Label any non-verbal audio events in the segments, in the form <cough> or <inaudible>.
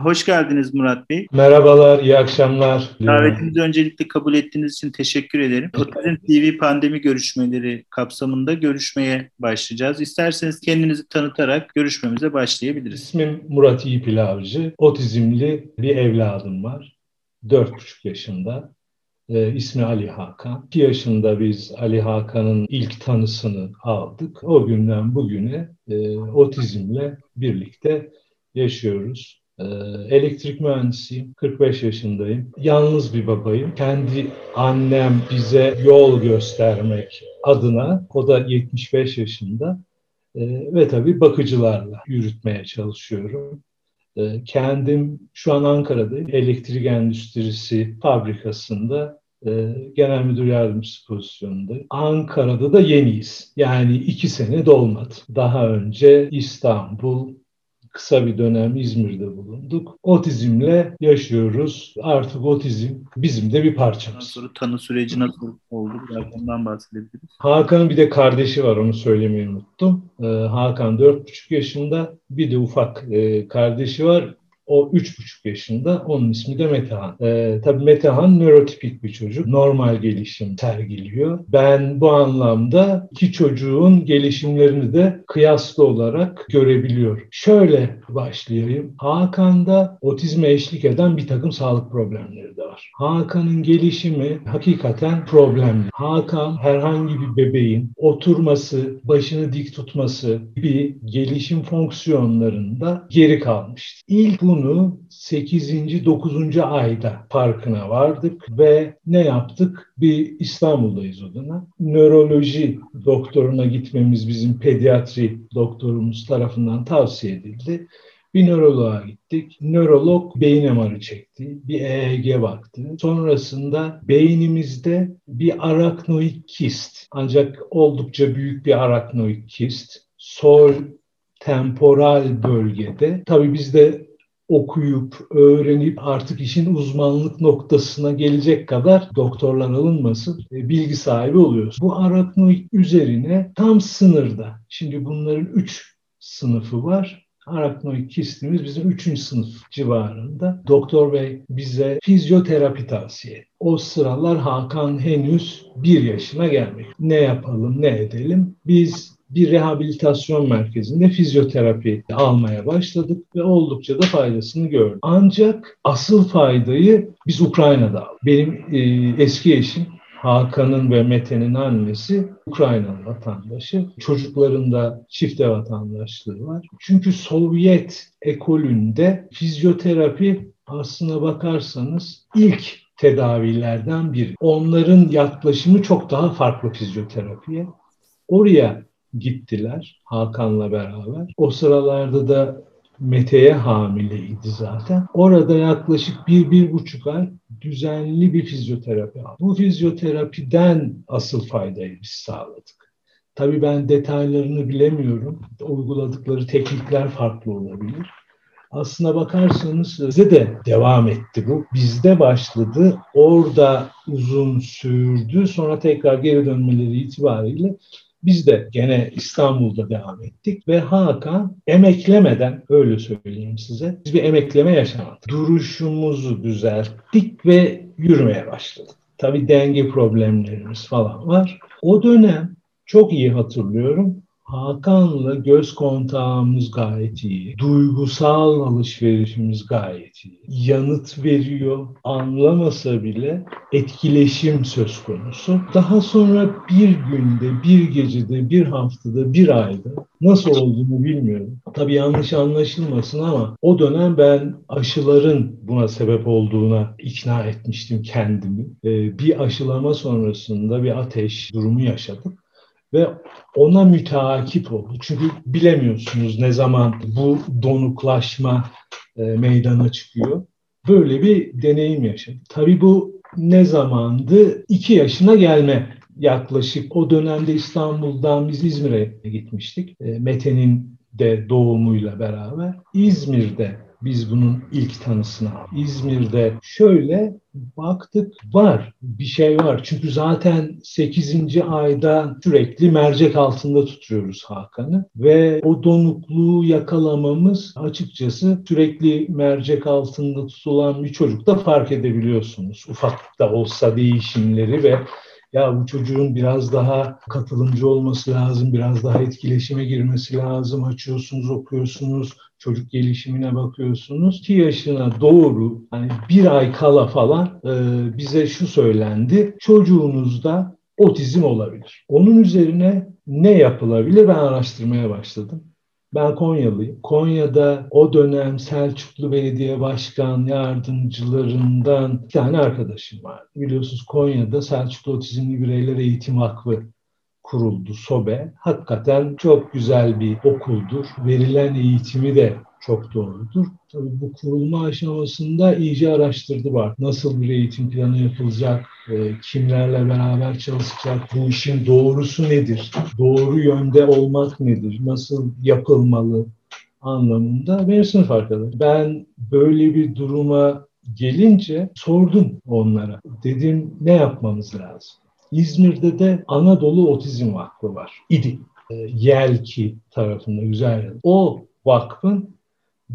Hoş geldiniz Murat Bey. Merhabalar, iyi akşamlar. Davetimizi öncelikle kabul ettiğiniz için teşekkür ederim. Otizm TV pandemi görüşmeleri kapsamında görüşmeye başlayacağız. İsterseniz kendinizi tanıtarak görüşmemize başlayabiliriz. İsmim Murat İyipil Avcı. Otizmli bir evladım var. 4,5 yaşında. E, ismi Ali Hakan. 2 yaşında biz Ali Hakan'ın ilk tanısını aldık. O günden bugüne e, otizmle birlikte yaşıyoruz. Ee, elektrik mühendisiyim, 45 yaşındayım. Yalnız bir babayım. Kendi annem bize yol göstermek adına, o da 75 yaşında ee, ve tabii bakıcılarla yürütmeye çalışıyorum. Ee, kendim şu an Ankara'dayım. Elektrik Endüstrisi fabrikasında genel müdür yardımcısı pozisyonunda. Ankara'da da yeniyiz. Yani iki sene dolmadı. Daha önce İstanbul, kısa bir dönem İzmir'de bulunduk. Otizmle yaşıyoruz. Artık otizm bizim de bir parçamız. Sonra tanı süreci nasıl oldu? Biraz ondan bahsedebiliriz. Hakan'ın bir de kardeşi var onu söylemeyi unuttum. Ee, Hakan 4,5 yaşında bir de ufak e, kardeşi var. O üç buçuk yaşında. Onun ismi de Metehan. Ee, tabii Metehan nörotipik bir çocuk. Normal gelişim sergiliyor. Ben bu anlamda iki çocuğun gelişimlerini de kıyaslı olarak görebiliyorum. Şöyle başlayayım. Hakan'da otizme eşlik eden bir takım sağlık problemleri de var. Hakan'ın gelişimi hakikaten problemli. Hakan herhangi bir bebeğin oturması, başını dik tutması gibi gelişim fonksiyonlarında geri kalmıştı. İlk bu bunu 8. 9. ayda farkına vardık ve ne yaptık? Bir İstanbul'dayız o dönem. Nöroloji doktoruna gitmemiz bizim pediatri doktorumuz tarafından tavsiye edildi. Bir nöroloğa gittik. Nörolog beyin MR'ı çekti. Bir EEG baktı. Sonrasında beynimizde bir araknoid kist ancak oldukça büyük bir araknoid kist sol temporal bölgede. Tabii bizde okuyup, öğrenip artık işin uzmanlık noktasına gelecek kadar doktorlar alınmasın, e, bilgi sahibi oluyoruz. Bu araknoid üzerine tam sınırda, şimdi bunların üç sınıfı var. Araknoid kistimiz bizim üçüncü sınıf civarında. Doktor bey bize fizyoterapi tavsiye O sıralar Hakan henüz bir yaşına gelmek. Ne yapalım, ne edelim? Biz bir rehabilitasyon merkezinde fizyoterapi almaya başladık ve oldukça da faydasını gördük. Ancak asıl faydayı biz Ukrayna'da aldık. Benim e, eski eşim Hakan'ın ve Mete'nin annesi Ukraynalı vatandaşı. Çocuklarında çifte vatandaşlığı var. Çünkü Sovyet ekolünde fizyoterapi aslına bakarsanız ilk tedavilerden biri. Onların yaklaşımı çok daha farklı fizyoterapiye. Oraya gittiler Hakan'la beraber. O sıralarda da Mete'ye hamileydi zaten. Orada yaklaşık bir, bir buçuk ay düzenli bir fizyoterapi aldı. Bu fizyoterapiden asıl faydayı biz sağladık. Tabii ben detaylarını bilemiyorum. Uyguladıkları teknikler farklı olabilir. Aslına bakarsanız bize de devam etti bu. Bizde başladı. Orada uzun sürdü. Sonra tekrar geri dönmeleri itibariyle biz de gene İstanbul'da devam ettik ve Hakan emeklemeden öyle söyleyeyim size biz bir emekleme yaşamadık. Duruşumuzu düzelttik ve yürümeye başladık. Tabii denge problemlerimiz falan var. O dönem çok iyi hatırlıyorum. Hakan'la göz kontağımız gayet iyi. Duygusal alışverişimiz gayet iyi. Yanıt veriyor. Anlamasa bile etkileşim söz konusu. Daha sonra bir günde, bir gecede, bir haftada, bir ayda nasıl olduğunu bilmiyorum. Tabii yanlış anlaşılmasın ama o dönem ben aşıların buna sebep olduğuna ikna etmiştim kendimi. Ee, bir aşılama sonrasında bir ateş durumu yaşadık ve ona müteakip oldu. Çünkü bilemiyorsunuz ne zaman bu donuklaşma e, meydana çıkıyor. Böyle bir deneyim yaşadım. Tabii bu ne zamandı? İki yaşına gelme yaklaşık. O dönemde İstanbul'dan biz İzmir'e gitmiştik. E, Mete'nin de doğumuyla beraber. İzmir'de biz bunun ilk tanısını aldık. İzmir'de şöyle baktık var bir şey var. Çünkü zaten 8. ayda sürekli mercek altında tutuyoruz Hakan'ı ve o donukluğu yakalamamız açıkçası sürekli mercek altında tutulan bir çocukta fark edebiliyorsunuz. Ufak da olsa değişimleri ve ya bu çocuğun biraz daha katılımcı olması lazım, biraz daha etkileşime girmesi lazım. Açıyorsunuz, okuyorsunuz, çocuk gelişimine bakıyorsunuz. 2 yaşına doğru hani bir ay kala falan e, bize şu söylendi. Çocuğunuzda otizm olabilir. Onun üzerine ne yapılabilir? Ben araştırmaya başladım. Ben Konyalıyım. Konya'da o dönem Selçuklu Belediye Başkan yardımcılarından bir tane arkadaşım var. Biliyorsunuz Konya'da Selçuklu Otizmli Bireyler Eğitim Vakfı kuruldu SOBE. Hakikaten çok güzel bir okuldur. Verilen eğitimi de çok doğrudur. Tabii bu kurulma aşamasında iyice araştırdı var. Nasıl bir eğitim planı yapılacak, e, kimlerle beraber çalışacak, bu işin doğrusu nedir, doğru yönde olmak nedir, nasıl yapılmalı anlamında benim sınıf arkadaşım. Ben böyle bir duruma gelince sordum onlara. Dedim ne yapmamız lazım? İzmir'de de Anadolu Otizm Vakfı var. İdi. E, Yelki tarafında güzel. O vakfın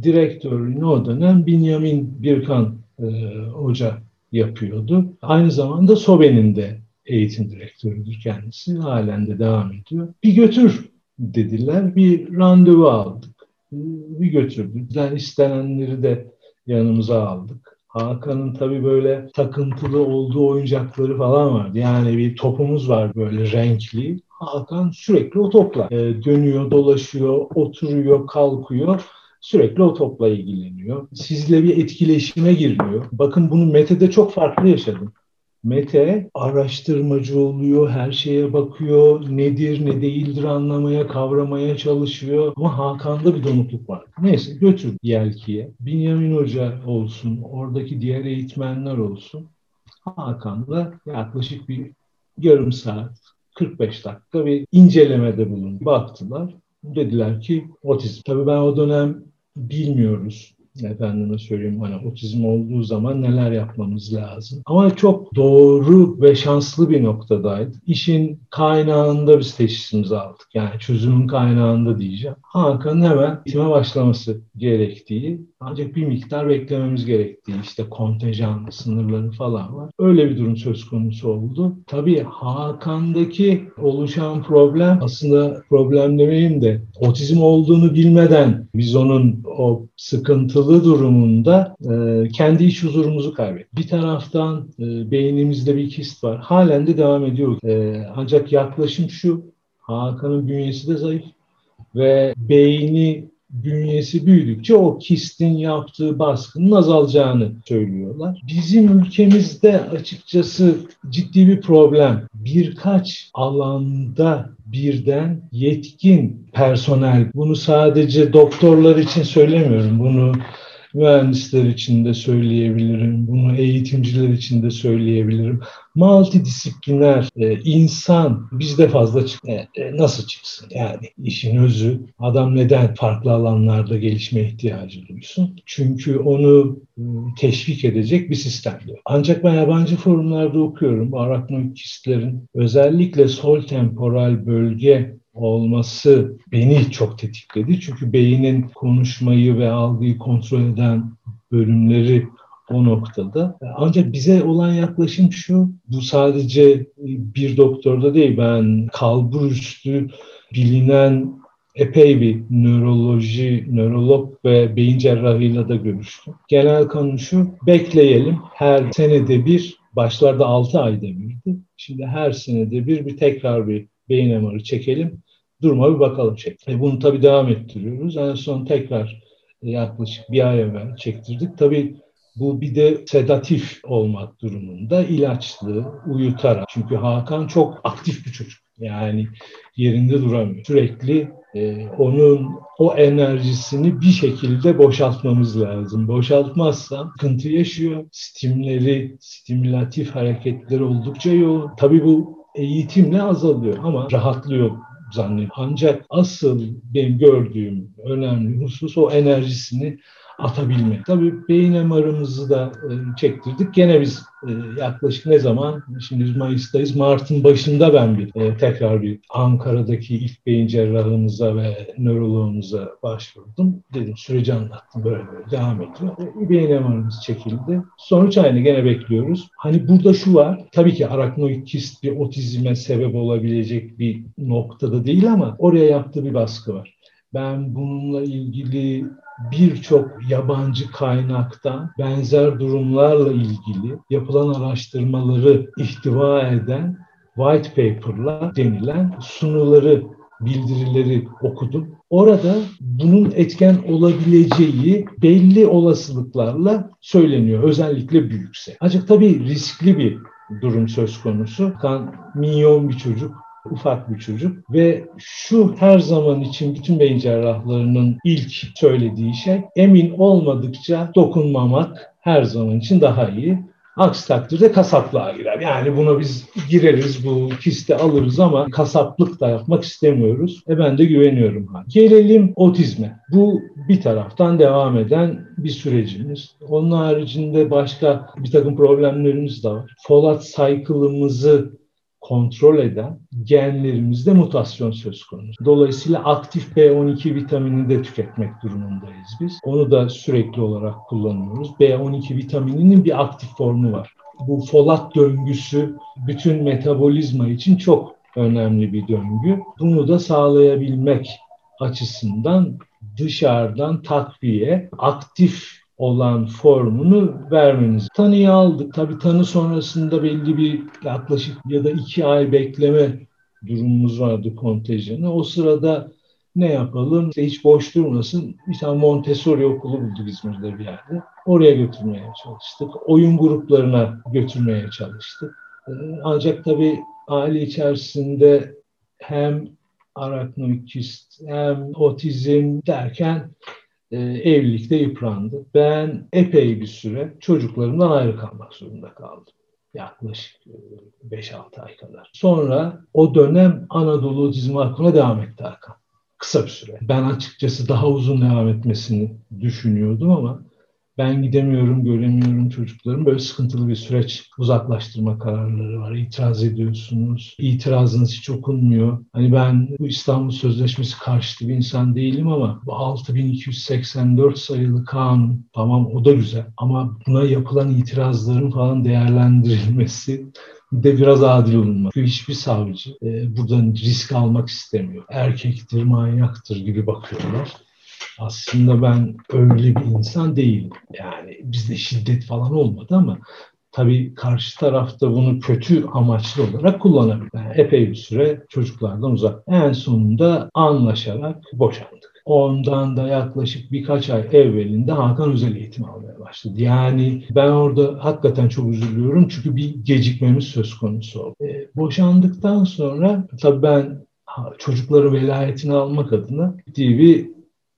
direktörlüğünü o dönem Binyamin Birkan e, Hoca yapıyordu. Aynı zamanda SOBE'nin de eğitim direktörüdür kendisi. Halen de devam ediyor. Bir götür dediler. Bir randevu aldık. Bir götürdük. Bizden istenenleri de yanımıza aldık. Hakan'ın tabii böyle takıntılı olduğu oyuncakları falan vardı. Yani bir topumuz var böyle renkli. Hakan sürekli o topla e, dönüyor, dolaşıyor, oturuyor, kalkıyor. Sürekli o topla ilgileniyor. Sizle bir etkileşime giriyor. Bakın bunu Mete'de çok farklı yaşadım. Mete araştırmacı oluyor, her şeye bakıyor, nedir ne değildir anlamaya, kavramaya çalışıyor. Ama Hakan'da bir donukluk var. Neyse götür Yelki'ye. Binyamin Hoca olsun, oradaki diğer eğitmenler olsun. Hakan'la yaklaşık bir yarım saat, 45 dakika bir incelemede bulun. Baktılar. Dediler ki otizm. Tabii ben o dönem bilmiyoruz efendime söyleyeyim hani otizm olduğu zaman neler yapmamız lazım. Ama çok doğru ve şanslı bir noktadaydı. İşin kaynağında biz teşhisimizi aldık. Yani çözümün kaynağında diyeceğim. Hakan'ın hemen eğitime başlaması gerektiği ancak bir miktar beklememiz gerektiği işte kontenjan sınırları falan var. Öyle bir durum söz konusu oldu. Tabii Hakan'daki oluşan problem aslında problem demeyeyim de otizm olduğunu bilmeden biz onun o sıkıntılı durumunda e, kendi iç huzurumuzu kaybettik. Bir taraftan e, beynimizde bir kist var. Halen de devam ediyor. E, ancak yaklaşım şu Hakan'ın bünyesi de zayıf ve beyni bünyesi büyüdükçe o kistin yaptığı baskının azalacağını söylüyorlar. Bizim ülkemizde açıkçası ciddi bir problem. Birkaç alanda birden yetkin personel, bunu sadece doktorlar için söylemiyorum, bunu mühendisler için de söyleyebilirim, bunu eğitimciler için de söyleyebilirim. Multidisipliner e, insan bizde fazla çık e, e, nasıl çıksın? Yani işin özü adam neden farklı alanlarda gelişme ihtiyacı duysun? Çünkü onu e, teşvik edecek bir sistem diyor. Ancak ben yabancı forumlarda okuyorum. Bu araknoid kistlerin özellikle sol temporal bölge olması beni çok tetikledi. Çünkü beynin konuşmayı ve algıyı kontrol eden bölümleri o noktada. Ancak bize olan yaklaşım şu, bu sadece bir doktorda değil, ben kalbur üstü bilinen epey bir nöroloji, nörolog ve beyin cerrahıyla da görüştüm. Genel kanun şu, bekleyelim her senede bir, başlarda 6 ayda birdi. Şimdi her senede bir bir tekrar bir beyin MR'ı çekelim duruma bir bakalım şeklinde. Bunu tabii devam ettiriyoruz. En son tekrar e, yaklaşık bir ay evvel çektirdik. Tabii bu bir de sedatif olmak durumunda ilaçlı, uyutarak. Çünkü Hakan çok aktif bir çocuk. Yani yerinde duramıyor. Sürekli e, onun o enerjisini bir şekilde boşaltmamız lazım. Boşaltmazsa sıkıntı yaşıyor. Stimleri, stimülatif hareketleri oldukça yoğun. Tabii bu eğitimle azalıyor ama rahatlıyor zannediyorum. Ancak asıl benim gördüğüm önemli husus o enerjisini atabilmek. Tabii beyin MR'ımızı da e, çektirdik. Gene biz e, yaklaşık ne zaman? Şimdi biz Mayıs'tayız. Mart'ın başında ben bir e, tekrar bir Ankara'daki ilk beyin cerrahımıza ve nöroloğumuza başvurdum. Dedim süreci anlattım böyle böyle devam ediyor. Beyin MR'ımız çekildi. Sonuç aynı gene bekliyoruz. Hani burada şu var. Tabii ki araknoid kist bir otizme sebep olabilecek bir noktada değil ama oraya yaptığı bir baskı var. Ben bununla ilgili birçok yabancı kaynaktan benzer durumlarla ilgili yapılan araştırmaları ihtiva eden white paper'la denilen sunuları bildirileri okudum. Orada bunun etken olabileceği belli olasılıklarla söyleniyor. Özellikle büyükse. Ancak tabii riskli bir durum söz konusu. Kan minyon bir çocuk ufak bir çocuk ve şu her zaman için bütün beyin cerrahlarının ilk söylediği şey emin olmadıkça dokunmamak her zaman için daha iyi. Aksi takdirde kasaplığa girer. Yani buna biz gireriz, bu kiste alırız ama kasaplık da yapmak istemiyoruz. E ben de güveniyorum. Gelelim otizme. Bu bir taraftan devam eden bir sürecimiz. Onun haricinde başka bir takım problemlerimiz de var. Folat cycle'ımızı kontrol eden genlerimizde mutasyon söz konusu. Dolayısıyla aktif B12 vitamini de tüketmek durumundayız biz. Onu da sürekli olarak kullanıyoruz. B12 vitamininin bir aktif formu var. Bu folat döngüsü bütün metabolizma için çok önemli bir döngü. Bunu da sağlayabilmek açısından dışarıdan takviye, aktif olan formunu vermeniz. Tanıyı aldık. Tabi tanı sonrasında belli bir yaklaşık ya da iki ay bekleme durumumuz vardı kontenjanı. O sırada ne yapalım? İşte hiç boş durmasın. Bir tane Montessori okulu bulduk İzmir'de bir yerde. Oraya götürmeye çalıştık. Oyun gruplarına götürmeye çalıştık. Ee, ancak tabii aile içerisinde hem araknoid hem otizm derken e, evlilikte yıprandı. Ben epey bir süre çocuklarımdan ayrı kalmak zorunda kaldım. Yaklaşık 5-6 e, ay kadar. Sonra o dönem Anadolu Otizm Vakfı'na devam etti Hakan. Kısa bir süre. Ben açıkçası daha uzun devam etmesini düşünüyordum ama ben gidemiyorum, göremiyorum çocuklarım. Böyle sıkıntılı bir süreç. Uzaklaştırma kararları var. İtiraz ediyorsunuz. İtirazınız hiç okunmuyor. Hani ben bu İstanbul Sözleşmesi karşıtı bir insan değilim ama bu 6284 sayılı kanun tamam o da güzel. Ama buna yapılan itirazların falan değerlendirilmesi de biraz adil olunmak. Çünkü hiçbir savcı e, buradan risk almak istemiyor. Erkektir, manyaktır gibi bakıyorlar aslında ben öyle bir insan değilim. Yani bizde şiddet falan olmadı ama tabii karşı tarafta bunu kötü amaçlı olarak kullanabilir. Yani epey bir süre çocuklardan uzak. En sonunda anlaşarak boşandık. Ondan da yaklaşık birkaç ay evvelinde Hakan özel eğitim almaya başladı. Yani ben orada hakikaten çok üzülüyorum çünkü bir gecikmemiz söz konusu oldu. E, boşandıktan sonra tabii ben çocukları velayetini almak adına TV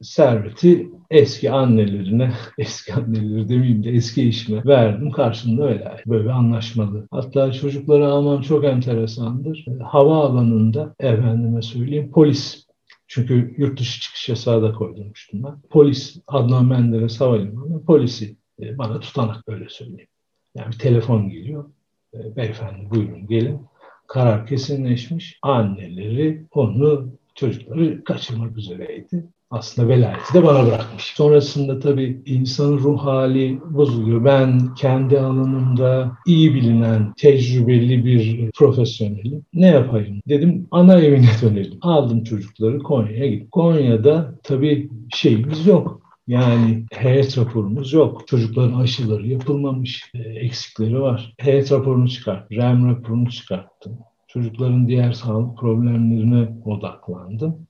serveti eski annelerine, <laughs> eski anneleri demeyeyim de eski eşime verdim. Karşımda velayet. Böyle anlaşmalı. Hatta çocukları almam çok enteresandır. Hava alanında efendime söyleyeyim polis çünkü yurt dışı çıkış yasağı da koydurmuştum ben. Polis Adnan Menderes Havalimanı polisi e, bana tutanak böyle söyleyeyim. Yani bir telefon geliyor. E, beyefendi buyurun gelin. Karar kesinleşmiş. Anneleri onu çocukları kaçırmak üzereydi aslında velayeti de bana bırakmış. Sonrasında tabii insanın ruh hali bozuluyor. Ben kendi alanımda iyi bilinen, tecrübeli bir profesyonelim. Ne yapayım? Dedim ana evine dönelim. Aldım çocukları Konya'ya gittim. Konya'da tabii şeyimiz yok. Yani heyet raporumuz yok. Çocukların aşıları yapılmamış. E, eksikleri var. Heyet raporunu çıkart. REM raporunu çıkarttım. Çocukların diğer sağlık problemlerine odaklandım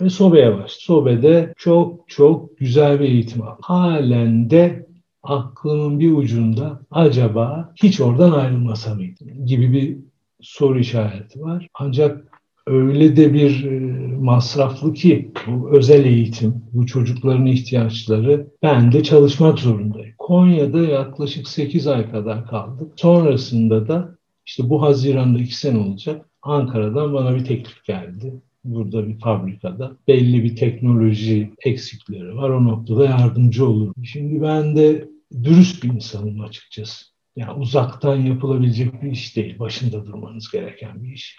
ve Sobe'ye başladı. Sobe'de çok çok güzel bir eğitim aldım. Halen de aklımın bir ucunda acaba hiç oradan ayrılmasa mıydım gibi bir soru işareti var. Ancak öyle de bir e, masraflı ki bu özel eğitim, bu çocukların ihtiyaçları ben de çalışmak zorundayım. Konya'da yaklaşık 8 ay kadar kaldık. Sonrasında da işte bu Haziran'da 2 sene olacak. Ankara'dan bana bir teklif geldi burada bir fabrikada. Belli bir teknoloji eksikleri var. O noktada yardımcı olur. Şimdi ben de dürüst bir insanım açıkçası. Yani uzaktan yapılabilecek bir iş değil. Başında durmanız gereken bir iş.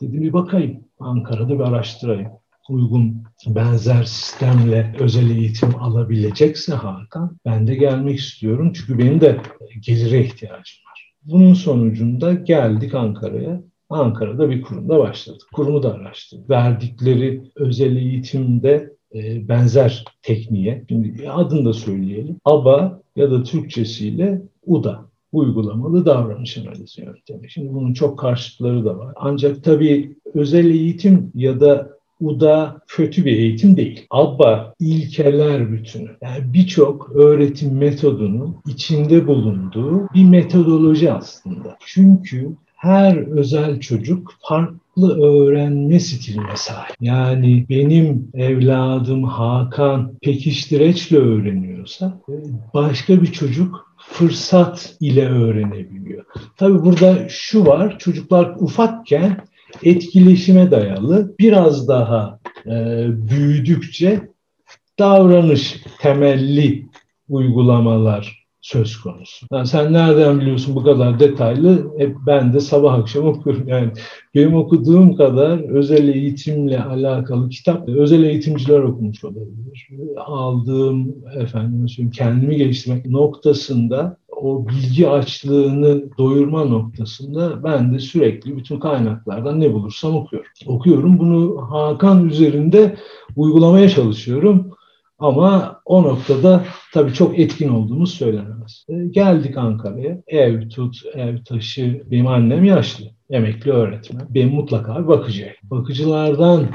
Dedim bir bakayım. Ankara'da bir araştırayım. Uygun benzer sistemle özel eğitim alabilecekse Hakan ben de gelmek istiyorum. Çünkü benim de gelire ihtiyacım var. Bunun sonucunda geldik Ankara'ya. Ankara'da bir kurumda başladık. Kurumu da araştırdık. Verdikleri özel eğitimde e, benzer tekniğe, şimdi adını da söyleyelim. ABA ya da Türkçesiyle UDA uygulamalı davranış analizi yöntemi. Şimdi bunun çok karşıtları da var. Ancak tabii özel eğitim ya da UDA kötü bir eğitim değil. ABBA ilkeler bütünü. Yani birçok öğretim metodunun içinde bulunduğu bir metodoloji aslında. Çünkü her özel çocuk farklı öğrenme stiline sahip. Yani benim evladım Hakan pekiştireçle öğreniyorsa başka bir çocuk fırsat ile öğrenebiliyor. Tabii burada şu var, çocuklar ufakken etkileşime dayalı biraz daha e, büyüdükçe davranış temelli uygulamalar söz konusu. Yani sen nereden biliyorsun bu kadar detaylı? E, ben de sabah akşam okuyorum. <laughs> Yani benim okuduğum kadar özel eğitimle alakalı kitap özel eğitimciler okumuş olabilir. Aldığım efendim söyleyeyim kendimi geliştirmek noktasında o bilgi açlığını doyurma noktasında ben de sürekli bütün kaynaklardan ne bulursam okuyorum. Okuyorum bunu Hakan üzerinde uygulamaya çalışıyorum. Ama o noktada tabii çok etkin olduğumuz söylenemez. E, geldik Ankara'ya. Ev tut, ev taşı. Benim annem yaşlı. Emekli öğretmen. Benim mutlaka bakıcı. Bakıcılardan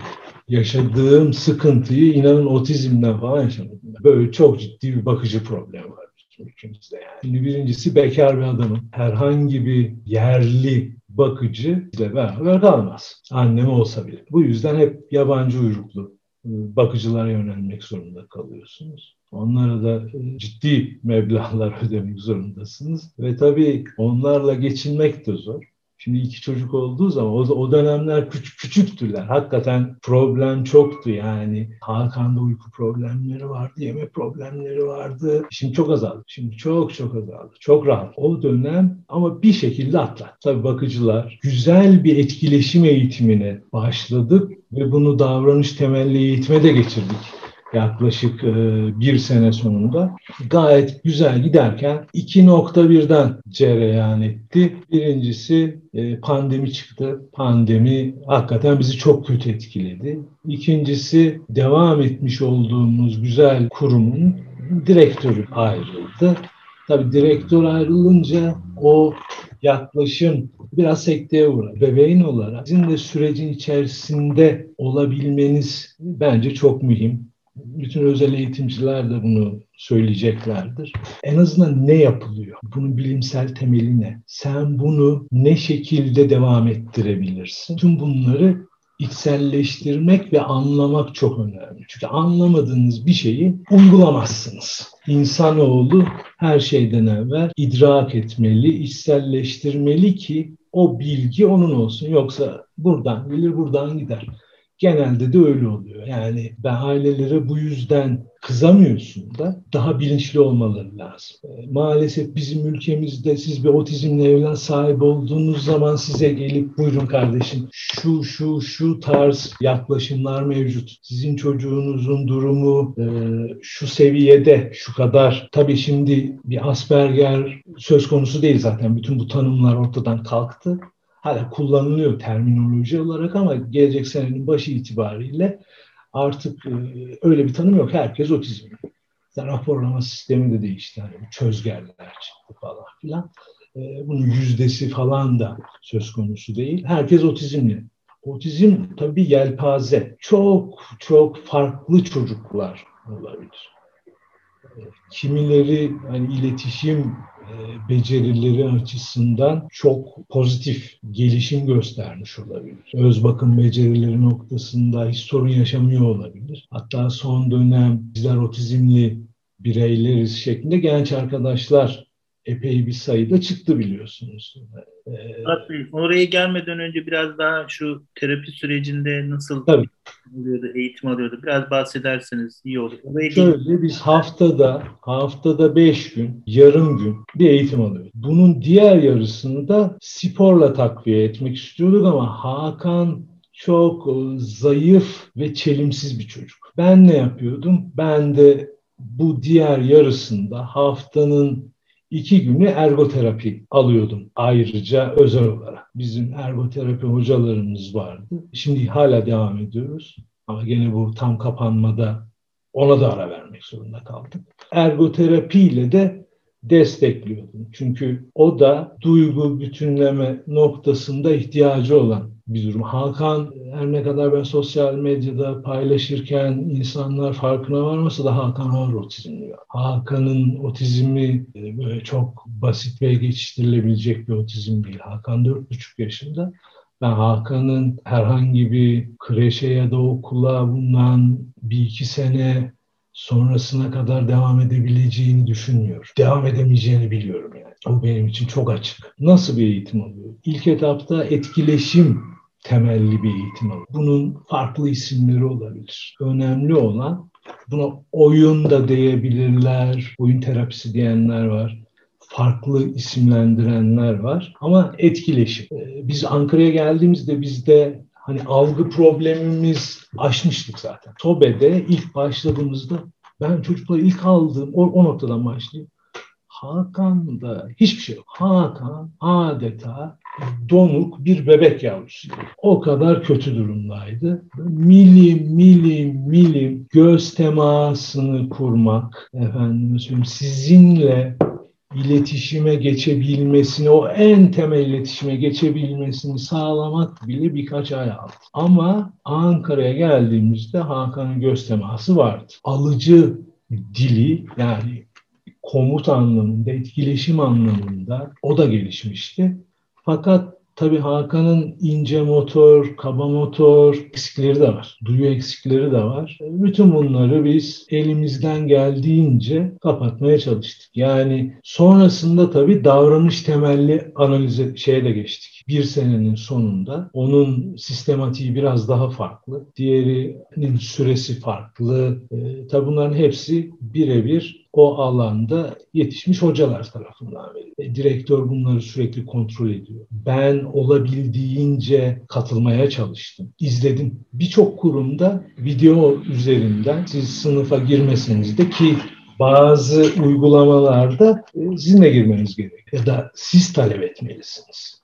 yaşadığım sıkıntıyı inanın otizmden falan yaşadım. Böyle çok ciddi bir bakıcı problemi var ülkemizde yani. Şimdi birincisi bekar bir adamın herhangi bir yerli bakıcı ile beraber kalmaz. Annem olsa bile. Bu yüzden hep yabancı uyruklu bakıcılara yönelmek zorunda kalıyorsunuz. Onlara da e, ciddi meblağlar <laughs> ödemek zorundasınız. Ve tabii onlarla geçinmek de zor. Şimdi iki çocuk olduğu zaman o, o dönemler küçük küçüktüler. Hakikaten problem çoktu yani. Hakan'da uyku problemleri vardı, yeme problemleri vardı. Şimdi çok azaldı. Şimdi çok çok azaldı. Çok rahat. O dönem ama bir şekilde atlat. Tabii bakıcılar güzel bir etkileşim eğitimine başladık ve bunu davranış temelli eğitime de geçirdik yaklaşık e, bir sene sonunda gayet güzel giderken 2.1'den cereyan etti. Birincisi e, pandemi çıktı. Pandemi hakikaten bizi çok kötü etkiledi. İkincisi devam etmiş olduğumuz güzel kurumun direktörü ayrıldı. Tabii direktör ayrılınca o yaklaşım biraz sekteye uğradı. Bebeğin olarak sizin de sürecin içerisinde olabilmeniz bence çok mühim bütün özel eğitimciler de bunu söyleyeceklerdir. En azından ne yapılıyor? Bunun bilimsel temeli ne? Sen bunu ne şekilde devam ettirebilirsin? Tüm bunları içselleştirmek ve anlamak çok önemli. Çünkü anlamadığınız bir şeyi uygulamazsınız. İnsanoğlu her şeyden evvel idrak etmeli, içselleştirmeli ki o bilgi onun olsun. Yoksa buradan gelir, buradan gider genelde de öyle oluyor. Yani ben ailelere bu yüzden kızamıyorsun da daha bilinçli olmaları lazım. Ee, maalesef bizim ülkemizde siz bir otizmle evlen sahibi olduğunuz zaman size gelip buyurun kardeşim şu şu şu tarz yaklaşımlar mevcut. Sizin çocuğunuzun durumu e, şu seviyede şu kadar. Tabii şimdi bir Asperger söz konusu değil zaten. Bütün bu tanımlar ortadan kalktı hala kullanılıyor terminoloji olarak ama gelecek senenin başı itibariyle artık e, öyle bir tanım yok. Herkes otizm. Yani raporlama sistemi de değişti. Yani çözgerler çıktı falan filan. E, bunun yüzdesi falan da söz konusu değil. Herkes otizmli. Otizm tabii yelpaze. Çok çok farklı çocuklar olabilir. E, kimileri hani iletişim becerileri açısından çok pozitif gelişim göstermiş olabilir. Öz bakım becerileri noktasında hiç sorun yaşamıyor olabilir. Hatta son dönem bizler otizmli bireyleriz şeklinde genç arkadaşlar epey bir sayıda çıktı biliyorsunuz. Murat Bey, oraya gelmeden önce biraz daha şu terapi sürecinde nasıl Tabii. oluyordu, eğitim alıyordu? Biraz bahsederseniz iyi olur. Oraya Şöyle biz haftada haftada beş gün, yarım gün bir eğitim alıyoruz. Bunun diğer yarısını da sporla takviye etmek istiyorduk ama Hakan çok zayıf ve çelimsiz bir çocuk. Ben ne yapıyordum? Ben de bu diğer yarısında haftanın iki günü ergoterapi alıyordum ayrıca özel olarak. Bizim ergoterapi hocalarımız vardı. Şimdi hala devam ediyoruz. Ama gene bu tam kapanmada ona da ara vermek zorunda kaldık. Ergoterapi ile de destekliyordum. Çünkü o da duygu bütünleme noktasında ihtiyacı olan bir durum. Hakan her ne kadar ben sosyal medyada paylaşırken insanlar farkına varmasa da Hakan var otizmli. Hakan'ın otizmi e, böyle çok basit ve geçiştirilebilecek bir otizm değil. Hakan 4,5 yaşında. Ben Hakan'ın herhangi bir kreşe ya da okula bundan bir iki sene sonrasına kadar devam edebileceğini düşünmüyorum. Devam edemeyeceğini biliyorum yani. O benim için çok açık. Nasıl bir eğitim alıyor? İlk etapta etkileşim temelli bir eğitim alıyor. Bunun farklı isimleri olabilir. Önemli olan buna oyun da diyebilirler, oyun terapisi diyenler var farklı isimlendirenler var ama etkileşim. Biz Ankara'ya geldiğimizde bizde hani algı problemimiz aşmıştık zaten. TOBE'de ilk başladığımızda ben çocukları ilk aldığım o, o noktadan başlayayım. Hakan'da hiçbir şey yok. Hakan adeta donuk bir bebek yavrusu. O kadar kötü durumdaydı. Milim milim milim göz temasını kurmak efendim sizinle iletişime geçebilmesini, o en temel iletişime geçebilmesini sağlamak bile birkaç ay aldı. Ama Ankara'ya geldiğimizde Hakan'ın göz teması vardı. Alıcı dili yani komut anlamında, etkileşim anlamında o da gelişmişti. Fakat Tabii Hakan'ın ince motor, kaba motor eksikleri de var. Duyu eksikleri de var. Bütün bunları biz elimizden geldiğince kapatmaya çalıştık. Yani sonrasında tabii davranış temelli analize şeye de geçtik. Bir senenin sonunda onun sistematiği biraz daha farklı. Diğerinin süresi farklı. E, tabii bunların hepsi birebir o alanda yetişmiş hocalar tarafından veriliyor. E, direktör bunları sürekli kontrol ediyor. Ben olabildiğince katılmaya çalıştım. İzledim. Birçok kurumda video üzerinden siz sınıfa girmeseniz de ki bazı uygulamalarda e, sizin de girmeniz gerek. Ya da siz talep etmelisiniz.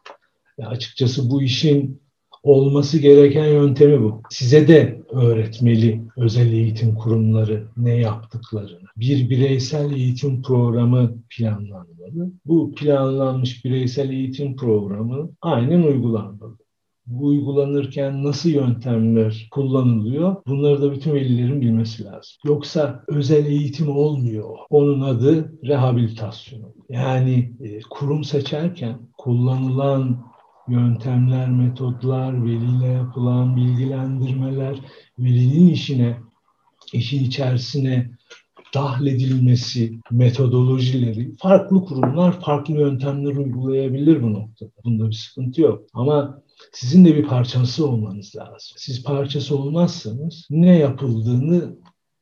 Ya açıkçası bu işin olması gereken yöntemi bu. Size de öğretmeli özel eğitim kurumları ne yaptıklarını. Bir bireysel eğitim programı planlanmalı. Bu planlanmış bireysel eğitim programı aynen uygulanmalı. Bu uygulanırken nasıl yöntemler kullanılıyor? Bunları da bütün velilerin bilmesi lazım. Yoksa özel eğitim olmuyor. Onun adı rehabilitasyon. Yani e, kurum seçerken kullanılan yöntemler, metotlar, veliyle yapılan bilgilendirmeler, velinin işine, işin içerisine dahledilmesi, metodolojileri, farklı kurumlar farklı yöntemler uygulayabilir bu noktada. Bunda bir sıkıntı yok. Ama sizin de bir parçası olmanız lazım. Siz parçası olmazsanız ne yapıldığını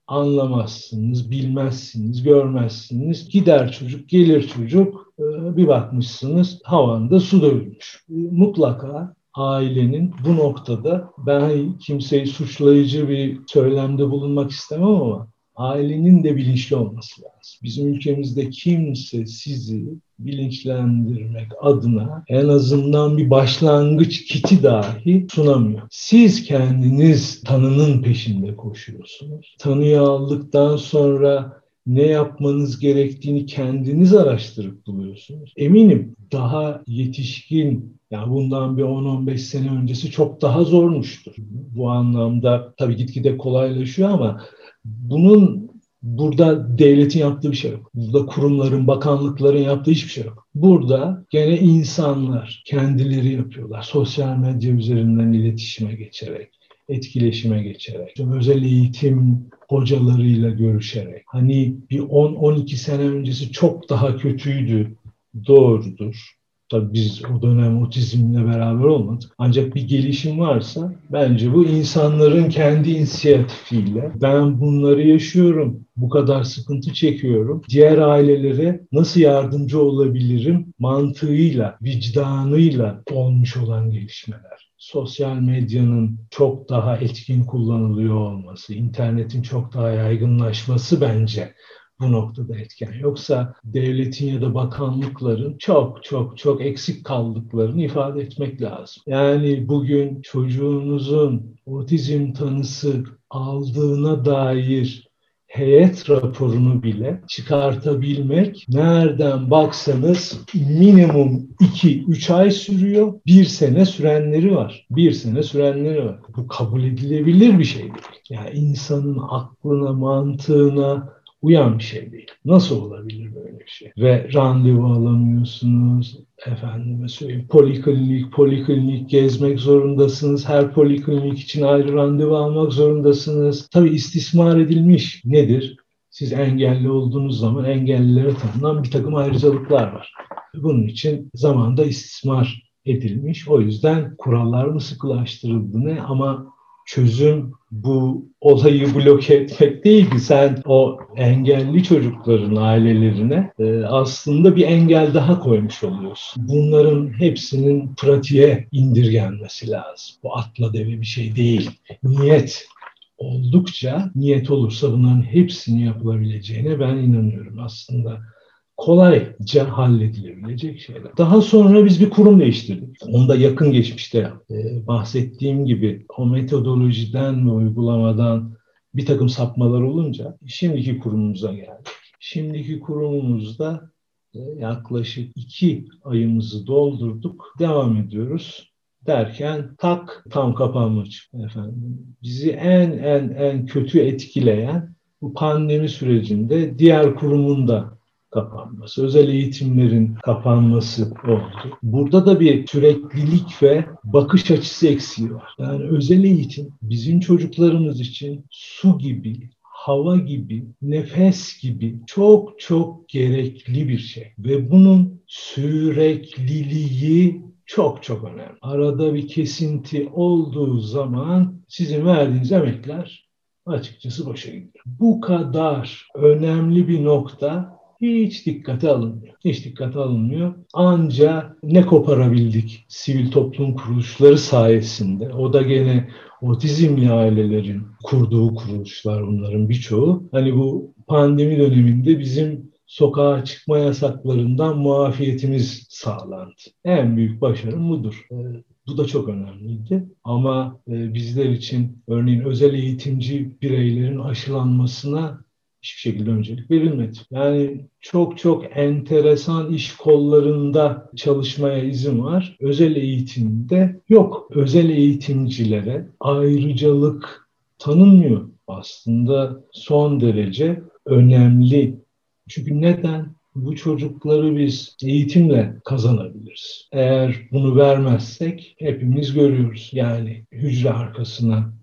anlamazsınız, bilmezsiniz, görmezsiniz. Gider çocuk, gelir çocuk, bir bakmışsınız havanda su dövülmüş. E, mutlaka ailenin bu noktada ben kimseyi suçlayıcı bir söylemde bulunmak istemem ama ailenin de bilinçli olması lazım. Bizim ülkemizde kimse sizi bilinçlendirmek adına en azından bir başlangıç kiti dahi sunamıyor. Siz kendiniz tanının peşinde koşuyorsunuz. Tanıyı aldıktan sonra ne yapmanız gerektiğini kendiniz araştırıp buluyorsunuz. Eminim daha yetişkin yani bundan bir 10-15 sene öncesi çok daha zormuştur. Bu anlamda tabii gitgide kolaylaşıyor ama bunun burada devletin yaptığı bir şey yok. Burada kurumların, bakanlıkların yaptığı hiçbir şey yok. Burada gene insanlar kendileri yapıyorlar. Sosyal medya üzerinden iletişime geçerek, etkileşime geçerek, özel eğitim hocalarıyla görüşerek. Hani bir 10-12 sene öncesi çok daha kötüydü doğrudur. Tabii biz o dönem otizmle beraber olmadık. Ancak bir gelişim varsa bence bu insanların kendi inisiyatifiyle ben bunları yaşıyorum, bu kadar sıkıntı çekiyorum. Diğer ailelere nasıl yardımcı olabilirim mantığıyla, vicdanıyla olmuş olan gelişmeler sosyal medyanın çok daha etkin kullanılıyor olması, internetin çok daha yaygınlaşması bence bu noktada etken. Yoksa devletin ya da bakanlıkların çok çok çok eksik kaldıklarını ifade etmek lazım. Yani bugün çocuğunuzun otizm tanısı aldığına dair heyet raporunu bile çıkartabilmek nereden baksanız minimum 2-3 ay sürüyor. Bir sene sürenleri var. Bir sene sürenleri var. Bu kabul edilebilir bir şey değil. Yani insanın aklına, mantığına, uyan bir şey değil. Nasıl olabilir böyle bir şey? Ve randevu alamıyorsunuz. Efendime söyleyeyim poliklinik, poliklinik gezmek zorundasınız. Her poliklinik için ayrı randevu almak zorundasınız. Tabii istismar edilmiş. Nedir? Siz engelli olduğunuz zaman engellilere tanınan bir takım ayrıcalıklar var. Bunun için zamanda istismar edilmiş. O yüzden kurallar mı sıkılaştırıldı ne ama çözüm bu olayı bloke etmek değil ki sen o engelli çocukların ailelerine e, aslında bir engel daha koymuş oluyorsun. Bunların hepsinin pratiğe indirgenmesi lazım. Bu atla deve bir şey değil. Niyet oldukça niyet olursa bunların hepsini yapılabileceğine ben inanıyorum aslında kolayca halledilebilecek şeyler. Daha sonra biz bir kurum değiştirdik. Onda yakın geçmişte e, bahsettiğim gibi o metodolojiden ve uygulamadan bir takım sapmalar olunca şimdiki kurumumuza geldik. Şimdiki kurumumuzda e, yaklaşık iki ayımızı doldurduk. Devam ediyoruz derken tak tam kapanma çıktı efendim. Bizi en en en kötü etkileyen bu pandemi sürecinde diğer kurumun da kapanması, özel eğitimlerin kapanması oldu. Burada da bir süreklilik ve bakış açısı eksiği var. Yani özel eğitim bizim çocuklarımız için su gibi, hava gibi, nefes gibi çok çok gerekli bir şey. Ve bunun sürekliliği çok çok önemli. Arada bir kesinti olduğu zaman sizin verdiğiniz emekler açıkçası boşa gidiyor. Bu kadar önemli bir nokta hiç dikkate alınmıyor. Hiç dikkate alınmıyor. Anca ne koparabildik sivil toplum kuruluşları sayesinde. O da gene otizmli ailelerin kurduğu kuruluşlar bunların birçoğu. Hani bu pandemi döneminde bizim sokağa çıkma yasaklarından muafiyetimiz sağlandı. En büyük başarım budur. Ee, bu da çok önemliydi. Ama e, bizler için örneğin özel eğitimci bireylerin aşılanmasına hiçbir şekilde öncelik verilmedi. Yani çok çok enteresan iş kollarında çalışmaya izin var. Özel eğitimde yok. Özel eğitimcilere ayrıcalık tanınmıyor. Aslında son derece önemli. Çünkü neden? Bu çocukları biz eğitimle kazanabiliriz. Eğer bunu vermezsek hepimiz görüyoruz. Yani hücre arkasına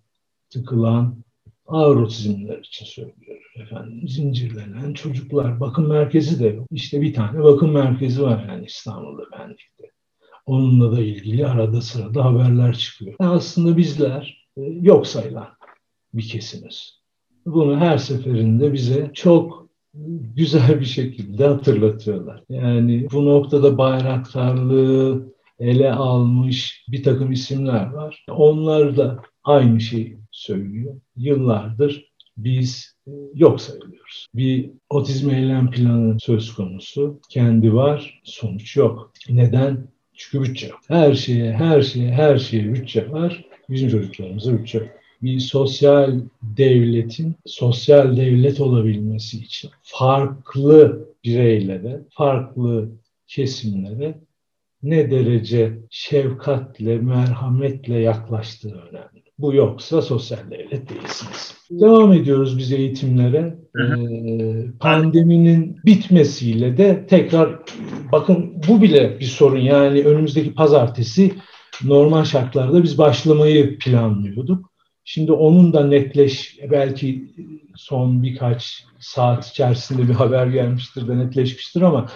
tıkılan ağır otizmler için söylüyorum efendim zincirlenen çocuklar bakım merkezi de yok. İşte bir tane bakım merkezi var yani İstanbul'da Pendik'te. Onunla da ilgili arada sırada haberler çıkıyor. Yani aslında bizler e, yok sayılan bir kesimiz. Bunu her seferinde bize çok güzel bir şekilde hatırlatıyorlar. Yani bu noktada bayraktarlığı ele almış bir takım isimler var. Onlar da aynı şeyi söylüyor. Yıllardır biz e, yok sayılıyoruz. Bir otizm eylem planı söz konusu. Kendi var, sonuç yok. Neden? Çünkü bütçe yok. Her şeye, her şeye, her şeye bütçe var. Bizim çocuklarımıza bütçe yok. Bir sosyal devletin sosyal devlet olabilmesi için farklı bireylere, farklı kesimlere ne derece şefkatle, merhametle yaklaştığı önemli. Bu yoksa sosyal devlet değilsiniz. Devam ediyoruz biz eğitimlere. Ee, pandeminin bitmesiyle de tekrar bakın bu bile bir sorun. Yani önümüzdeki pazartesi normal şartlarda biz başlamayı planlıyorduk. Şimdi onun da netleş belki son birkaç saat içerisinde bir haber gelmiştir de netleşmiştir ama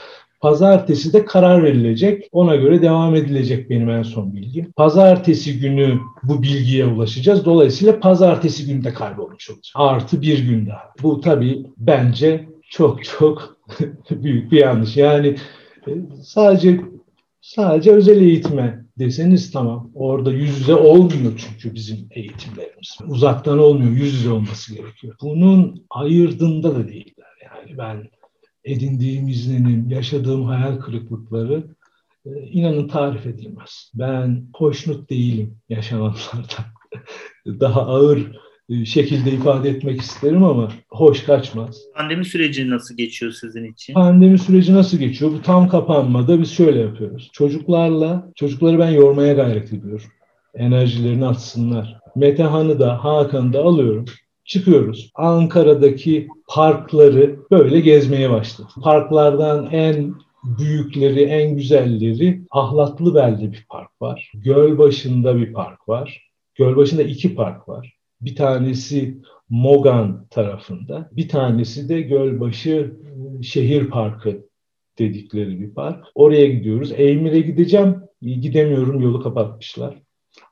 Pazartesi de karar verilecek. Ona göre devam edilecek benim en son bilgim. Pazartesi günü bu bilgiye ulaşacağız. Dolayısıyla pazartesi günü de kaybolmuş olacak. Artı bir gün daha. Bu tabii bence çok çok <laughs> büyük bir yanlış. Yani e, sadece sadece özel eğitime deseniz tamam. Orada yüz yüze olmuyor çünkü bizim eğitimlerimiz. Uzaktan olmuyor, yüz yüze olması gerekiyor. Bunun ayırdığında da değiller. Yani ben edindiğim izlenim, yaşadığım hayal kırıklıkları e, inanın tarif edilmez. Ben hoşnut değilim yaşananlardan. <laughs> Daha ağır e, şekilde ifade etmek isterim ama hoş kaçmaz. Pandemi süreci nasıl geçiyor sizin için? Pandemi süreci nasıl geçiyor? Bu tam kapanmada biz şöyle yapıyoruz. Çocuklarla, çocukları ben yormaya gayret ediyorum. Enerjilerini atsınlar. Metehan'ı da Hakan'ı da alıyorum çıkıyoruz. Ankara'daki parkları böyle gezmeye başladık. Parklardan en büyükleri, en güzelleri Ahlatlıbel'de bir park var. Gölbaşı'nda bir park var. Gölbaşı'nda iki park var. Bir tanesi Mogan tarafında, bir tanesi de Gölbaşı Şehir Parkı dedikleri bir park. Oraya gidiyoruz. Eymire gideceğim. Gidemiyorum, yolu kapatmışlar.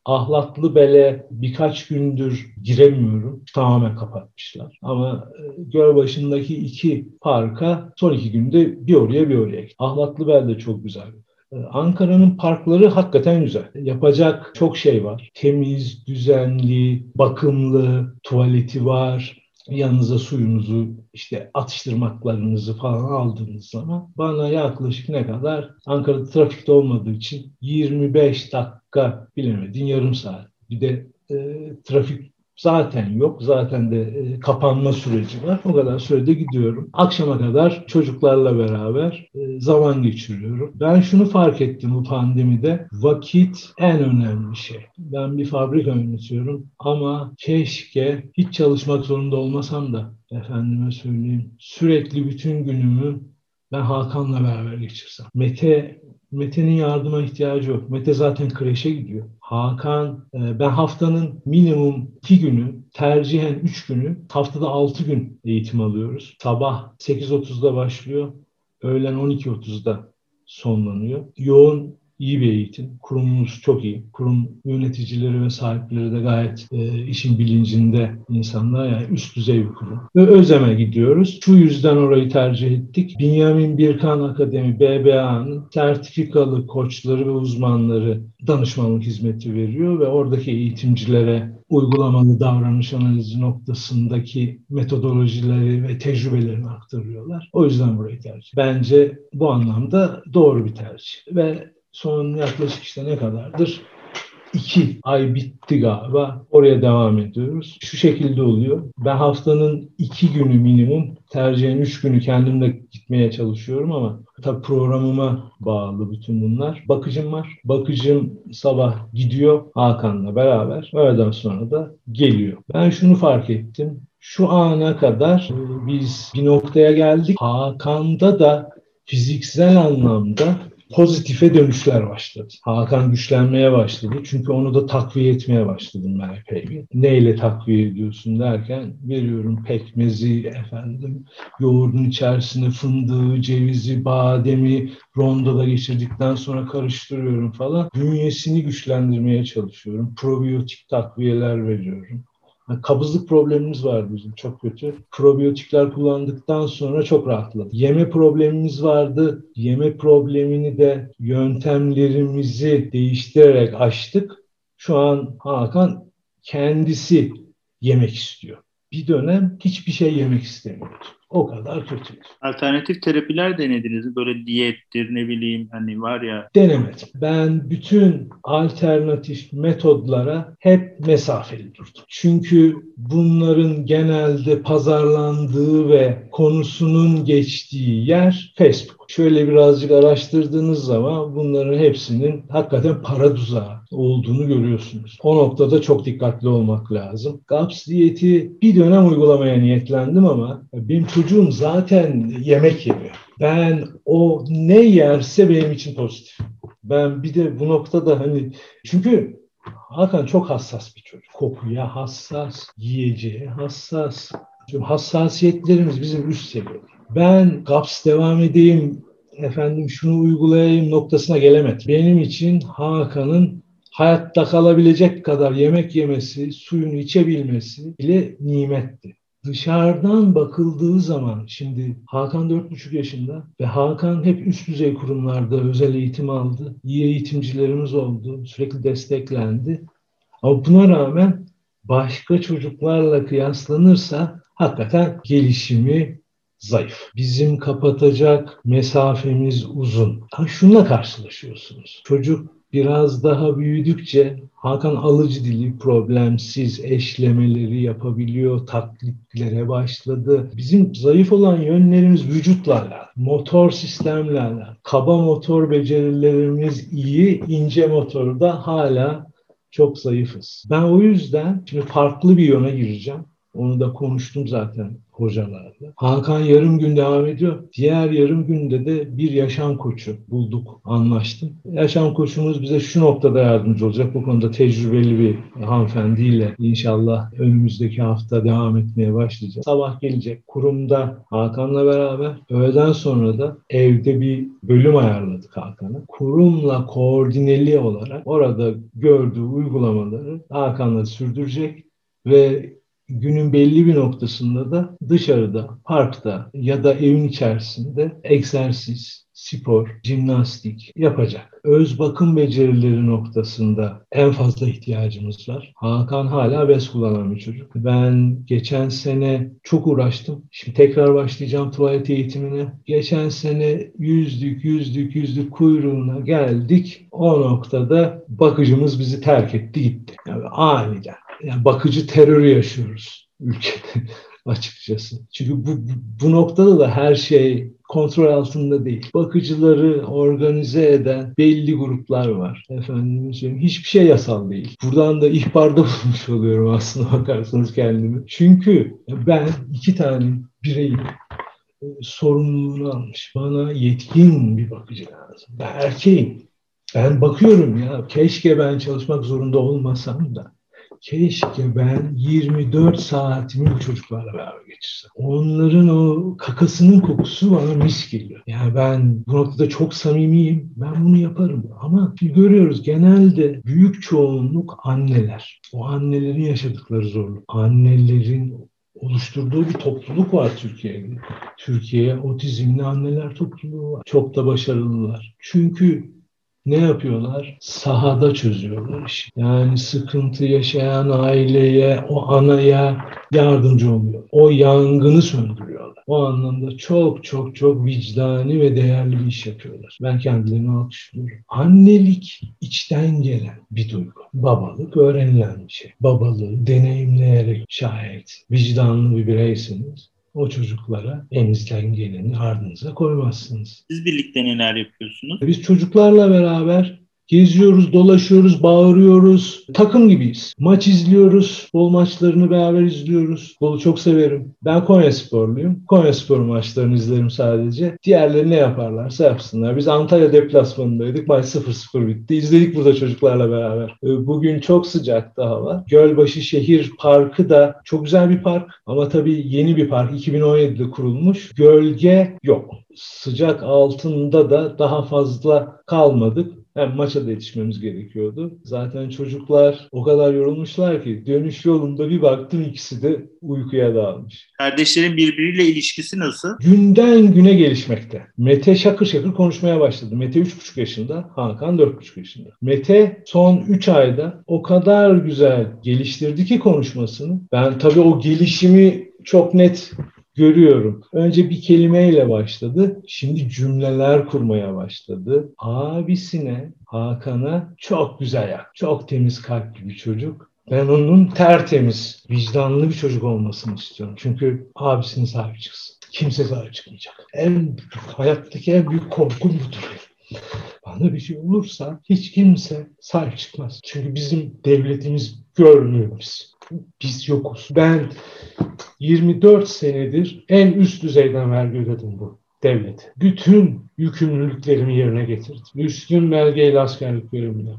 Ahlatlı Bel'e birkaç gündür giremiyorum. Tamamen kapatmışlar. Ama e, Gölbaşı'ndaki iki parka son iki günde bir oraya bir oraya. Ahlatlı Bel de çok güzel. E, Ankara'nın parkları hakikaten güzel. Yapacak çok şey var. Temiz, düzenli, bakımlı, tuvaleti var yanınıza suyunuzu işte atıştırmaklarınızı falan aldığınız zaman bana yaklaşık ne kadar Ankara'da trafikte olmadığı için 25 dakika bilemedin yarım saat. Bir de e, trafik zaten yok. Zaten de e, kapanma süreci var. O kadar sürede gidiyorum. Akşama kadar çocuklarla beraber e, zaman geçiriyorum. Ben şunu fark ettim bu pandemide. Vakit en önemli şey. Ben bir fabrika yönetiyorum ama keşke hiç çalışmak zorunda olmasam da efendime söyleyeyim sürekli bütün günümü ben Hakan'la beraber geçirsem. Mete Mete'nin yardıma ihtiyacı yok. Mete zaten kreşe gidiyor. Hakan, e, ben haftanın minimum iki günü, tercihen üç günü, haftada altı gün eğitim alıyoruz. Sabah 8.30'da başlıyor, öğlen 12.30'da sonlanıyor. Yoğun iyi bir eğitim. Kurumumuz çok iyi. Kurum yöneticileri ve sahipleri de gayet e, işin bilincinde insanlar. Yani üst düzey bir kurum. Ve Özem'e gidiyoruz. Şu yüzden orayı tercih ettik. Binyamin Birkan Akademi BBA'nın sertifikalı koçları ve uzmanları danışmanlık hizmeti veriyor ve oradaki eğitimcilere uygulamalı davranış analizi noktasındaki metodolojileri ve tecrübelerini aktarıyorlar. O yüzden burayı tercih. Bence bu anlamda doğru bir tercih. Ve son yaklaşık işte ne kadardır? İki ay bitti galiba. Oraya devam ediyoruz. Şu şekilde oluyor. Ben haftanın iki günü minimum, tercihen üç günü kendimle gitmeye çalışıyorum ama tabii programıma bağlı bütün bunlar. Bakıcım var. Bakıcım sabah gidiyor Hakan'la beraber. Öğleden sonra da geliyor. Ben şunu fark ettim. Şu ana kadar biz bir noktaya geldik. Hakan'da da fiziksel anlamda pozitife dönüşler başladı. Hakan güçlenmeye başladı. Çünkü onu da takviye etmeye başladım bir. Neyle takviye ediyorsun derken veriyorum pekmezi efendim, yoğurdun içerisine fındığı, cevizi, bademi rondoda geçirdikten sonra karıştırıyorum falan. Bünyesini güçlendirmeye çalışıyorum. Probiyotik takviyeler veriyorum. Kabızlık problemimiz vardı bizim çok kötü. Probiyotikler kullandıktan sonra çok rahatladı. Yeme problemimiz vardı. Yeme problemini de yöntemlerimizi değiştirerek açtık. Şu an Hakan kendisi yemek istiyor. Bir dönem hiçbir şey yemek istemiyordu. O kadar kötü. Alternatif terapiler denediniz Böyle diyettir ne bileyim hani var ya. Denemedim. Ben bütün alternatif metodlara hep mesafeli durdum. Çünkü bunların genelde pazarlandığı ve konusunun geçtiği yer Facebook. Şöyle birazcık araştırdığınız zaman bunların hepsinin hakikaten para tuzağı olduğunu görüyorsunuz. O noktada çok dikkatli olmak lazım. GAPS diyeti bir dönem uygulamaya niyetlendim ama benim çocuğum zaten yemek yemiyor. Ben o ne yerse benim için pozitif. Ben bir de bu noktada hani çünkü Hakan çok hassas bir çocuk. Kokuya hassas, yiyeceğe hassas. Şimdi hassasiyetlerimiz bizim üst seviyede. Ben GAPS devam edeyim efendim şunu uygulayayım noktasına gelemedi. Benim için Hakan'ın hayatta kalabilecek kadar yemek yemesi, suyunu içebilmesi bile nimetti. Dışarıdan bakıldığı zaman şimdi Hakan 4,5 yaşında ve Hakan hep üst düzey kurumlarda özel eğitim aldı. İyi eğitimcilerimiz oldu. Sürekli desteklendi. Ama buna rağmen başka çocuklarla kıyaslanırsa hakikaten gelişimi zayıf. Bizim kapatacak mesafemiz uzun. Ha şunla karşılaşıyorsunuz. Çocuk biraz daha büyüdükçe Hakan alıcı dili problemsiz eşlemeleri yapabiliyor, taklitlere başladı. Bizim zayıf olan yönlerimiz vücutla alakalı, motor sistemle alakalı. Kaba motor becerilerimiz iyi, ince motorda hala çok zayıfız. Ben o yüzden şimdi farklı bir yöne gireceğim. Onu da konuştum zaten hocalarla. Hakan yarım gün devam ediyor. Diğer yarım günde de bir yaşam koçu bulduk, anlaştım. Yaşam koçumuz bize şu noktada yardımcı olacak. Bu konuda tecrübeli bir hanımefendiyle inşallah önümüzdeki hafta devam etmeye başlayacağız. Sabah gelecek kurumda Hakan'la beraber. Öğleden sonra da evde bir bölüm ayarladık Hakan'a. Kurumla koordineli olarak orada gördüğü uygulamaları Hakan'la sürdürecek ve günün belli bir noktasında da dışarıda, parkta ya da evin içerisinde egzersiz, spor, jimnastik yapacak. Öz bakım becerileri noktasında en fazla ihtiyacımız var. Hakan hala bez kullanan bir çocuk. Ben geçen sene çok uğraştım. Şimdi tekrar başlayacağım tuvalet eğitimine. Geçen sene yüzdük, yüzdük, yüzdük kuyruğuna geldik. O noktada bakıcımız bizi terk etti gitti. Yani aniden yani bakıcı terörü yaşıyoruz <laughs> ülkede açıkçası. Çünkü bu, bu noktada da her şey kontrol altında değil. Bakıcıları organize eden belli gruplar var. Efendim söyleyeyim hiçbir şey yasal değil. Buradan da ihbarda <laughs> bulmuş oluyorum aslında bakarsanız kendimi. Çünkü ben iki tane bireyin e, sorumluluğunu almış. Bana yetkin bir bakıcı lazım. Ben erkeğim. Ben bakıyorum ya keşke ben çalışmak zorunda olmasam da keşke ben 24 saatimi bu çocuklarla beraber geçirsem. Onların o kakasının kokusu bana mis geliyor. Yani ben bu noktada çok samimiyim. Ben bunu yaparım. Ama görüyoruz genelde büyük çoğunluk anneler. O annelerin yaşadıkları zorluk. Annelerin oluşturduğu bir topluluk var Türkiye'de. Türkiye otizmli anneler topluluğu var. Çok da başarılılar. Çünkü ne yapıyorlar? Sahada çözüyorlar işi. Yani sıkıntı yaşayan aileye, o anaya yardımcı oluyor. O yangını söndürüyorlar. O anlamda çok çok çok vicdani ve değerli bir iş yapıyorlar. Ben kendilerini alkışlıyorum. Annelik içten gelen bir duygu. Babalık öğrenilen bir şey. Babalığı deneyimleyerek şayet vicdanlı bir bireyseniz o çocuklara elinizden geleni ardınıza koymazsınız. Siz birlikte neler yapıyorsunuz? Biz çocuklarla beraber Geziyoruz, dolaşıyoruz, bağırıyoruz. Takım gibiyiz. Maç izliyoruz. Bol maçlarını beraber izliyoruz. Bolu çok severim. Ben Konya sporluyum. Konya spor maçlarını izlerim sadece. Diğerleri ne yaparlarsa yapsınlar. Biz Antalya deplasmanındaydık. Maç 0-0 bitti. İzledik burada çocuklarla beraber. Ee, bugün çok sıcaktı hava. Gölbaşı Şehir Parkı da çok güzel bir park. Ama tabii yeni bir park. 2017'de kurulmuş. Gölge yok. Sıcak altında da daha fazla kalmadık. Hem maça da yetişmemiz gerekiyordu. Zaten çocuklar o kadar yorulmuşlar ki dönüş yolunda bir baktım ikisi de uykuya dalmış. Kardeşlerin birbiriyle ilişkisi nasıl? Günden güne gelişmekte. Mete şakır şakır konuşmaya başladı. Mete 3,5 yaşında, Hakan 4,5 yaşında. Mete son 3 ayda o kadar güzel geliştirdi ki konuşmasını. Ben tabii o gelişimi çok net görüyorum. Önce bir kelimeyle başladı. Şimdi cümleler kurmaya başladı. Abisine, Hakan'a çok güzel ya, çok temiz kalpli bir çocuk. Ben onun tertemiz, vicdanlı bir çocuk olmasını istiyorum. Çünkü abisine sahip çıksın. Kimse sahip çıkmayacak. En hayattaki en büyük korkum budur. Bana bir şey olursa hiç kimse sahip çıkmaz. Çünkü bizim devletimiz görmüyor biz. Biz yokuz. Ben 24 senedir en üst düzeyden vergi ödedim bu devlet. Bütün yükümlülüklerimi yerine getirdim. Üstün belgeyle askerlik görevimde.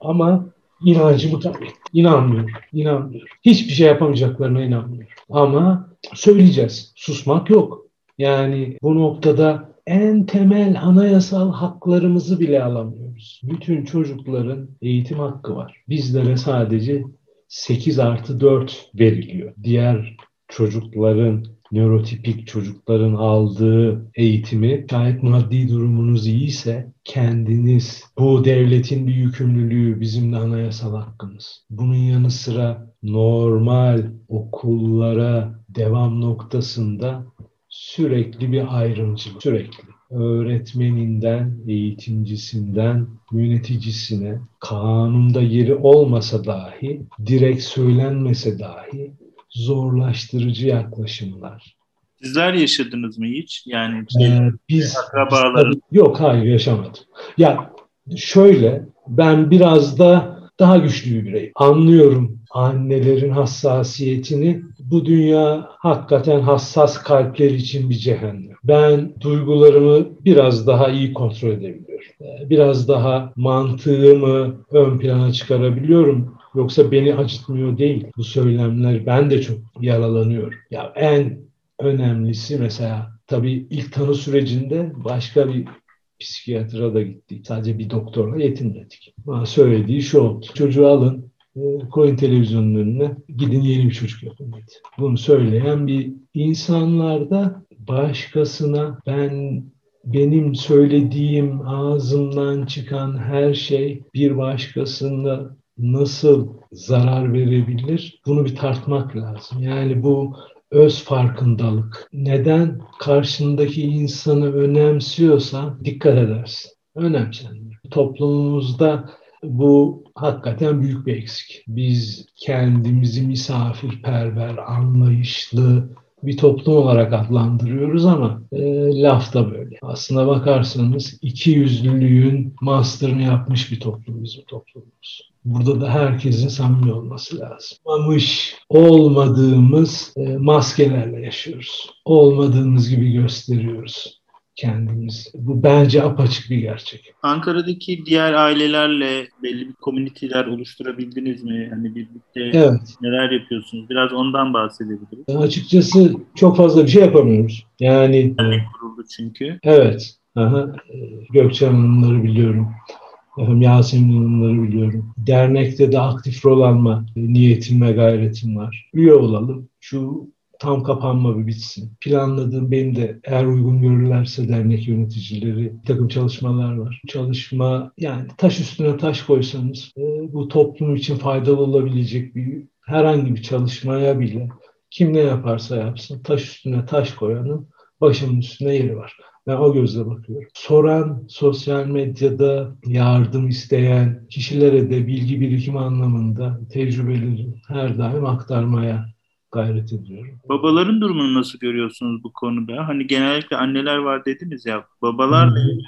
Ama inancımı kaybettim. İnanmıyorum. İnanmıyorum. Hiçbir şey yapamayacaklarına inanmıyorum. Ama söyleyeceğiz. Susmak yok. Yani bu noktada en temel anayasal haklarımızı bile alamıyoruz. Bütün çocukların eğitim hakkı var. Bizlere sadece 8 artı 4 veriliyor. Diğer çocukların nörotipik çocukların aldığı eğitimi şayet maddi durumunuz iyiyse kendiniz bu devletin bir yükümlülüğü bizim de anayasal hakkımız. Bunun yanı sıra normal okullara devam noktasında sürekli bir ayrımcılık, sürekli öğretmeninden, eğitimcisinden, yöneticisine kanunda yeri olmasa dahi, direkt söylenmese dahi zorlaştırıcı yaklaşımlar. Sizler yaşadınız mı hiç? Yani ee, biz akrabaların yok hayır yaşamadım. Ya şöyle ben biraz da daha güçlü bir birey. Anlıyorum annelerin hassasiyetini. Bu dünya hakikaten hassas kalpler için bir cehennem. Ben duygularımı biraz daha iyi kontrol edebiliyorum. Ee, biraz daha mantığımı ön plana çıkarabiliyorum. Yoksa beni acıtmıyor değil. Bu söylemler ben de çok yaralanıyorum. Ya en önemlisi mesela tabii ilk tanı sürecinde başka bir psikiyatra da gittik. Sadece bir doktorla yetinmedik. Bana söylediği şu oldu. Çocuğu alın, e, koyun televizyonun önüne, gidin yeni bir çocuk yapın dedi. Bunu söyleyen bir insanlarda başkasına ben benim söylediğim ağzımdan çıkan her şey bir başkasında nasıl zarar verebilir? Bunu bir tartmak lazım. Yani bu öz farkındalık. Neden karşındaki insanı önemsiyorsa dikkat edersin. Önemsendir. Toplumumuzda bu hakikaten büyük bir eksik. Biz kendimizi misafirperver, anlayışlı, bir toplum olarak adlandırıyoruz ama e, laf da böyle. Aslına bakarsanız iki yüzlülüğün master'ını yapmış bir toplum bizim toplumumuz. Burada da herkesin samimi olması lazım. Mamış olmadığımız e, maskelerle yaşıyoruz. Olmadığımız gibi gösteriyoruz kendimiz. Bu bence apaçık bir gerçek. Ankara'daki diğer ailelerle belli bir komüniteler oluşturabildiniz mi? Yani birlikte evet. neler yapıyorsunuz? Biraz ondan bahsedebiliriz. E, açıkçası çok fazla bir şey yapamıyoruz. Yani dernek kuruldu çünkü. Evet. Aha. E, Gökçen Hanımları biliyorum. Efendim Yasemin Hanımları biliyorum. Dernekte de aktif rol alma niyetim ve gayretim var. Üye olalım. Şu tam kapanma bir bitsin. Planladığım benim de eğer uygun görürlerse dernek yöneticileri bir takım çalışmalar var. Çalışma yani taş üstüne taş koysanız e, bu toplum için faydalı olabilecek bir herhangi bir çalışmaya bile kim ne yaparsa yapsın taş üstüne taş koyanın başımın üstüne yeri var. Ben o gözle bakıyorum. Soran, sosyal medyada yardım isteyen kişilere de bilgi birikimi anlamında tecrübeleri her daim aktarmaya gayret ediyorum. Babaların durumunu nasıl görüyorsunuz bu konuda? Hani genellikle anneler var dediniz ya. Babalarla ilgili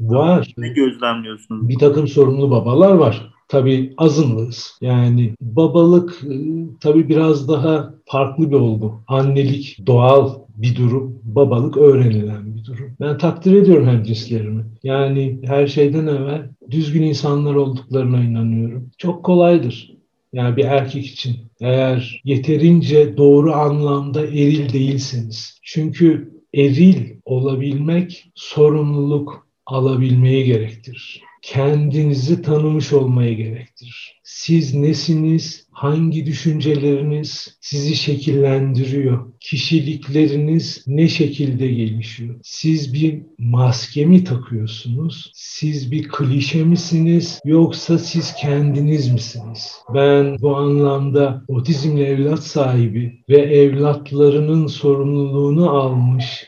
var. Ne gözlemliyorsunuz? Bir takım sorumlu babalar var. Tabii azınlığız. Yani babalık e, tabii biraz daha farklı bir olgu. Annelik doğal bir durum, babalık öğrenilen bir durum. Ben takdir ediyorum hem cinslerimi. Yani her şeyden evvel düzgün insanlar olduklarına inanıyorum. Çok kolaydır. Yani bir erkek için eğer yeterince doğru anlamda eril değilseniz. Çünkü eril olabilmek sorumluluk alabilmeyi gerektirir kendinizi tanımış olmayı gerektirir. Siz nesiniz? Hangi düşünceleriniz sizi şekillendiriyor? Kişilikleriniz ne şekilde gelişiyor? Siz bir maske mi takıyorsunuz? Siz bir klişe misiniz? Yoksa siz kendiniz misiniz? Ben bu anlamda otizmli evlat sahibi ve evlatlarının sorumluluğunu almış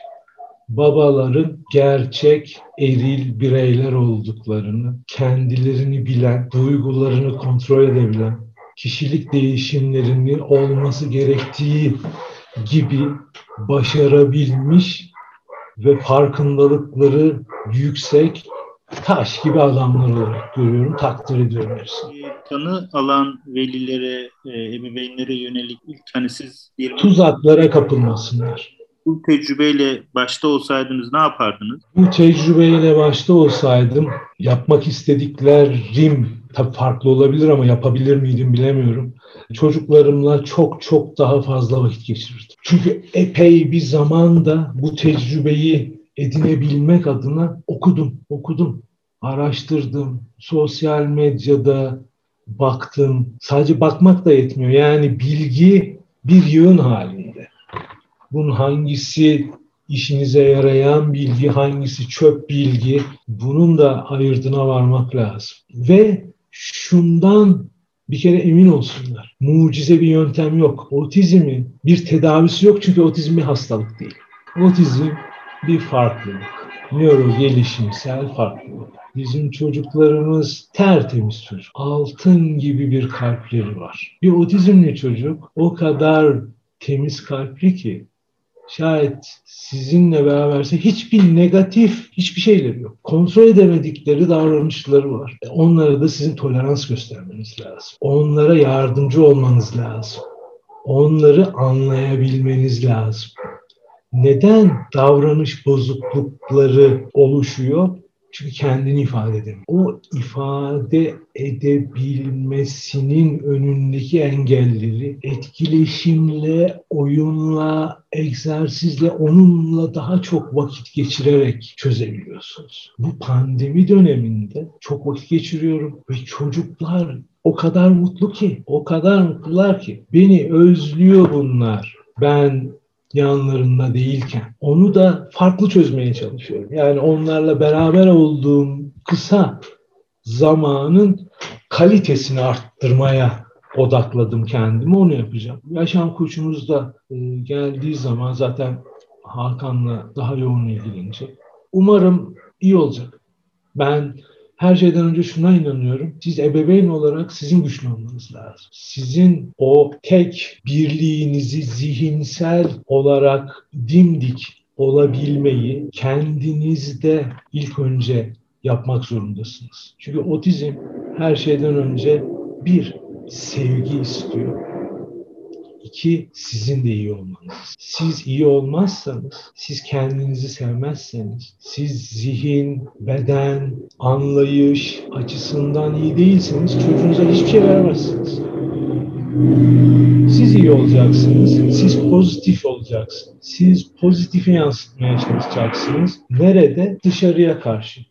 babaların gerçek eril bireyler olduklarını, kendilerini bilen, duygularını kontrol edebilen, kişilik değişimlerini olması gerektiği gibi başarabilmiş ve farkındalıkları yüksek taş gibi adamlar olarak görüyorum, takdir ediyorum hepsini. Tanı alan velilere, e, ebeveynlere yönelik ilk hani siz bir... Tuzaklara kapılmasınlar bu tecrübeyle başta olsaydınız ne yapardınız? Bu tecrübeyle başta olsaydım yapmak istediklerim tabii farklı olabilir ama yapabilir miydim bilemiyorum. Çocuklarımla çok çok daha fazla vakit geçirirdim. Çünkü epey bir zamanda bu tecrübeyi edinebilmek adına okudum, okudum, araştırdım. Sosyal medyada baktım. Sadece bakmak da yetmiyor. Yani bilgi bir yığın halinde. Bunun hangisi işinize yarayan bilgi, hangisi çöp bilgi bunun da ayırdına varmak lazım. Ve şundan bir kere emin olsunlar. Mucize bir yöntem yok. Otizmin bir tedavisi yok çünkü otizm bir hastalık değil. Otizm bir farklılık. Nöro gelişimsel farklılık. Bizim çocuklarımız tertemiz çocuk. Altın gibi bir kalpleri var. Bir otizmli çocuk o kadar temiz kalpli ki şayet sizinle beraberse hiçbir negatif hiçbir şeyleri yok. Kontrol edemedikleri davranışları var. E, onlara da sizin tolerans göstermeniz lazım. Onlara yardımcı olmanız lazım. Onları anlayabilmeniz lazım. Neden davranış bozuklukları oluşuyor? Çünkü kendini ifade edemiyor. O ifade edebilmesinin önündeki engelleri etkileşimle, oyunla, egzersizle, onunla daha çok vakit geçirerek çözebiliyorsunuz. Bu pandemi döneminde çok vakit geçiriyorum ve çocuklar o kadar mutlu ki, o kadar mutlular ki beni özlüyor bunlar. Ben yanlarında değilken onu da farklı çözmeye çalışıyorum. Yani onlarla beraber olduğum kısa zamanın kalitesini arttırmaya odakladım kendimi onu yapacağım. Yaşam koçumuz da e, geldiği zaman zaten Hakan'la daha yoğun ilgilenecek. Umarım iyi olacak. Ben her şeyden önce şuna inanıyorum. Siz ebeveyn olarak sizin güçlü olmanız lazım. Sizin o tek birliğinizi zihinsel olarak dimdik olabilmeyi kendinizde ilk önce yapmak zorundasınız. Çünkü otizm her şeyden önce bir sevgi istiyor İki, sizin de iyi olmanız. Siz iyi olmazsanız, siz kendinizi sevmezseniz, siz zihin, beden, anlayış açısından iyi değilseniz çocuğunuza hiçbir şey veremezsiniz. Siz iyi olacaksınız, siz pozitif olacaksınız. Siz pozitifi yansıtmaya çalışacaksınız. Nerede? Dışarıya karşı.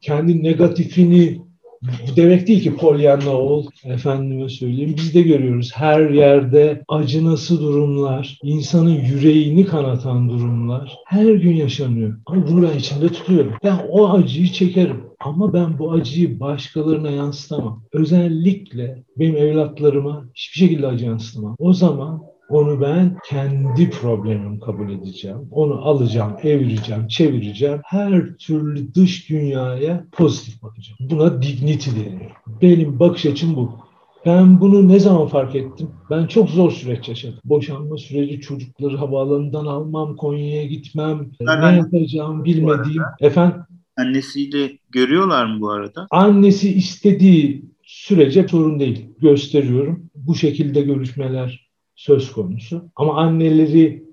Kendi negatifini bu demek değil ki polyanla ol. Efendime söyleyeyim. Biz de görüyoruz her yerde acınası durumlar, insanın yüreğini kanatan durumlar her gün yaşanıyor. Ama bunu ben içimde tutuyorum. Ben o acıyı çekerim. Ama ben bu acıyı başkalarına yansıtamam. Özellikle benim evlatlarıma hiçbir şekilde acı yansıtamam. O zaman onu ben kendi problemim kabul edeceğim. Onu alacağım, evireceğim, çevireceğim. Her türlü dış dünyaya pozitif bakacağım. Buna dignity deniyor. Benim bakış açım bu. Ben bunu ne zaman fark ettim? Ben çok zor süreç yaşadım. Boşanma süreci, çocukları havaalanından almam, Konya'ya gitmem, ben ne yapacağım bilmediğim. Efendim? Annesiyle görüyorlar mı bu arada? Annesi istediği sürece sorun değil. Gösteriyorum. Bu şekilde görüşmeler söz konusu. Ama anneleri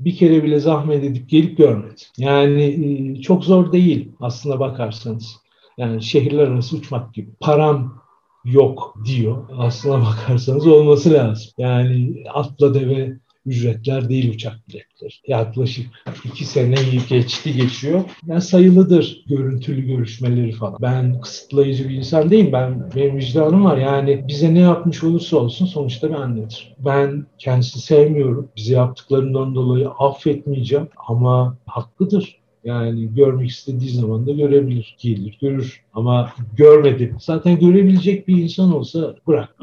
bir kere bile zahmet edip gelip görmedi. Yani e, çok zor değil aslına bakarsanız. Yani şehirler arası uçmak gibi. Param yok diyor. Aslına <laughs> bakarsanız olması lazım. Yani atla deve ücretler değil uçak biletleri. Yaklaşık iki sene geçti geçiyor. Yani sayılıdır görüntülü görüşmeleri falan. Ben kısıtlayıcı bir insan değilim. Ben benim vicdanım var. Yani bize ne yapmış olursa olsun sonuçta bir annedir. Ben kendisini sevmiyorum. Bize yaptıklarından dolayı affetmeyeceğim ama haklıdır. Yani görmek istediği zaman da görebilir, gelir, görür. Ama görmedi. Zaten görebilecek bir insan olsa bırak.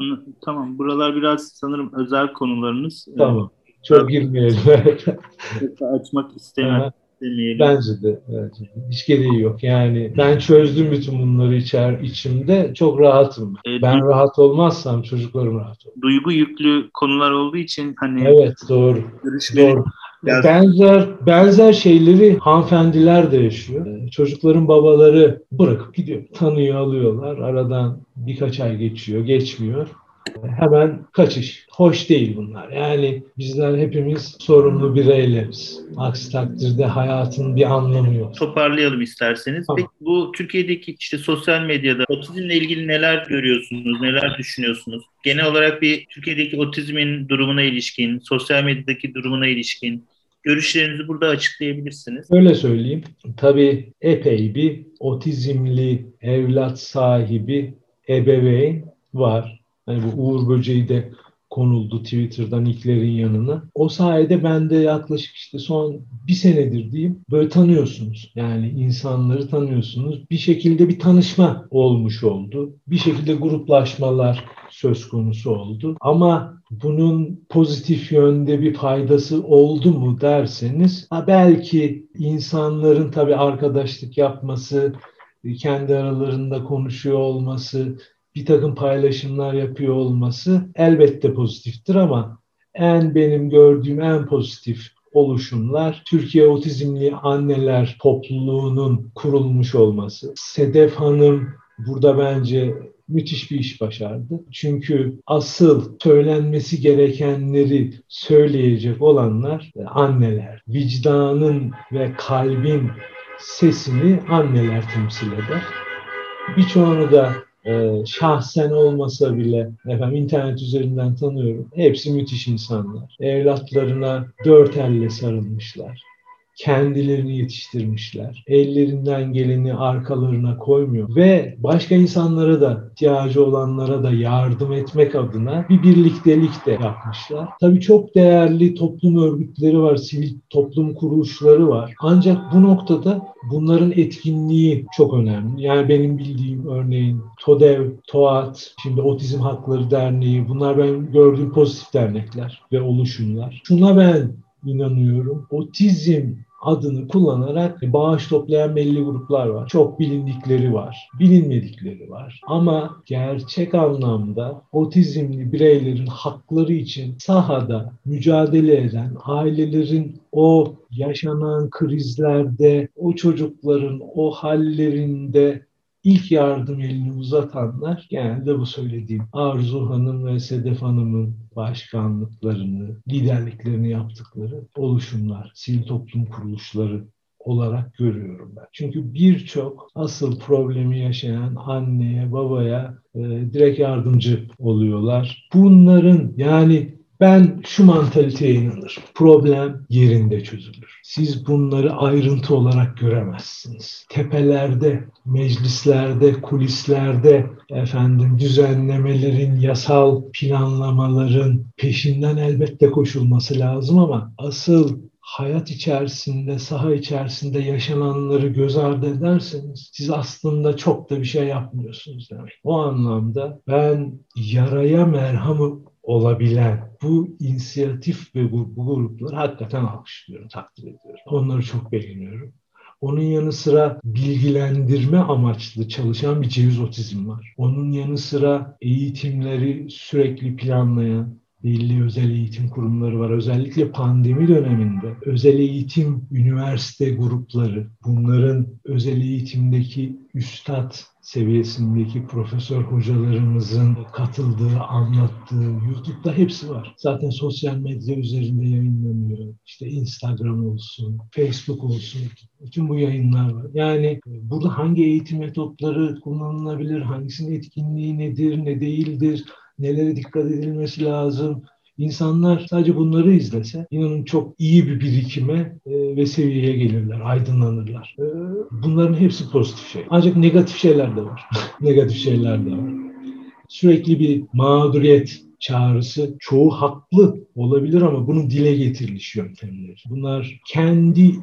Tamam. Buralar biraz sanırım özel konularınız. Tamam. Çok girmeyelim. Açmak istemem. Demeyelim. Bence de, bence de. Hiç gereği yok. Yani ben çözdüm bütün bunları içer içimde. Çok rahatım. E, ben du- rahat olmazsam çocuklarım rahat olur. Duygu yüklü konular olduğu için hani Evet, doğru. Doğru. <laughs> Biraz... Benzer benzer şeyleri hanımefendiler de yaşıyor. Ee, çocukların babaları bırakıp gidiyor. Tanıyor, alıyorlar. Aradan birkaç ay geçiyor, geçmiyor hemen kaçış. Hoş değil bunlar. Yani bizler hepimiz sorumlu bireyleriz. Aksi takdirde hayatın bir anlamı yok. Toparlayalım isterseniz. Tamam. Peki bu Türkiye'deki işte sosyal medyada otizmle ilgili neler görüyorsunuz, neler düşünüyorsunuz? Genel olarak bir Türkiye'deki otizmin durumuna ilişkin, sosyal medyadaki durumuna ilişkin Görüşlerinizi burada açıklayabilirsiniz. Öyle söyleyeyim. Tabii epey bir otizmli evlat sahibi ebeveyn var. Hani bu Uğur Böceği de konuldu Twitter'dan ilklerin yanına. O sayede ben de yaklaşık işte son bir senedir diyeyim böyle tanıyorsunuz. Yani insanları tanıyorsunuz. Bir şekilde bir tanışma olmuş oldu. Bir şekilde gruplaşmalar söz konusu oldu. Ama bunun pozitif yönde bir faydası oldu mu derseniz ha belki insanların tabii arkadaşlık yapması, kendi aralarında konuşuyor olması, bir takım paylaşımlar yapıyor olması elbette pozitiftir ama en benim gördüğüm en pozitif oluşumlar Türkiye Otizmli Anneler Topluluğu'nun kurulmuş olması. Sedef Hanım burada bence müthiş bir iş başardı. Çünkü asıl söylenmesi gerekenleri söyleyecek olanlar anneler. Vicdanın ve kalbin sesini anneler temsil eder. Birçoğunu da e, şahsen olmasa bile efendim internet üzerinden tanıyorum. Hepsi müthiş insanlar. Evlatlarına dört elle sarılmışlar kendilerini yetiştirmişler. Ellerinden geleni arkalarına koymuyor ve başka insanlara da ihtiyacı olanlara da yardım etmek adına bir birliktelik de yapmışlar. Tabii çok değerli toplum örgütleri var, sivil toplum kuruluşları var. Ancak bu noktada bunların etkinliği çok önemli. Yani benim bildiğim örneğin TODEV, TOAT, şimdi Otizm Hakları Derneği bunlar ben gördüğüm pozitif dernekler ve oluşumlar. Şuna ben inanıyorum. Otizm adını kullanarak bağış toplayan belli gruplar var. Çok bilindikleri var, bilinmedikleri var. Ama gerçek anlamda otizmli bireylerin hakları için sahada mücadele eden ailelerin o yaşanan krizlerde, o çocukların o hallerinde ilk yardım elini uzatanlar genelde bu söylediğim Arzu Hanım ve Sedef Hanım'ın başkanlıklarını, liderliklerini yaptıkları oluşumlar, sivil toplum kuruluşları olarak görüyorum ben. Çünkü birçok asıl problemi yaşayan anneye, babaya e, direkt yardımcı oluyorlar. Bunların yani ben şu mantaliteye inanırım. Problem yerinde çözülür. Siz bunları ayrıntı olarak göremezsiniz. Tepelerde, meclislerde, kulislerde efendim düzenlemelerin, yasal planlamaların peşinden elbette koşulması lazım ama asıl hayat içerisinde, saha içerisinde yaşananları göz ardı ederseniz siz aslında çok da bir şey yapmıyorsunuz demek. O anlamda ben yaraya merhamı olabilen bu inisiyatif ve bu, bu grupları hakikaten alkışlıyorum, takdir ediyorum. Onları çok beğeniyorum. Onun yanı sıra bilgilendirme amaçlı çalışan bir ceviz otizm var. Onun yanı sıra eğitimleri sürekli planlayan, belli özel eğitim kurumları var. Özellikle pandemi döneminde özel eğitim üniversite grupları, bunların özel eğitimdeki üstad seviyesindeki profesör hocalarımızın katıldığı, anlattığı YouTube'da hepsi var. Zaten sosyal medya üzerinde yayınlanıyor. İşte Instagram olsun, Facebook olsun. Bütün bu yayınlar var. Yani burada hangi eğitim metotları kullanılabilir, hangisinin etkinliği nedir, ne değildir, nelere dikkat edilmesi lazım. İnsanlar sadece bunları izlese inanın çok iyi bir birikime e, ve seviyeye gelirler, aydınlanırlar. E, bunların hepsi pozitif şey. Ancak negatif şeyler de var. <laughs> negatif şeyler de var. Sürekli bir mağduriyet çağrısı çoğu haklı olabilir ama bunun dile getiriliş yöntemleri. Bunlar kendi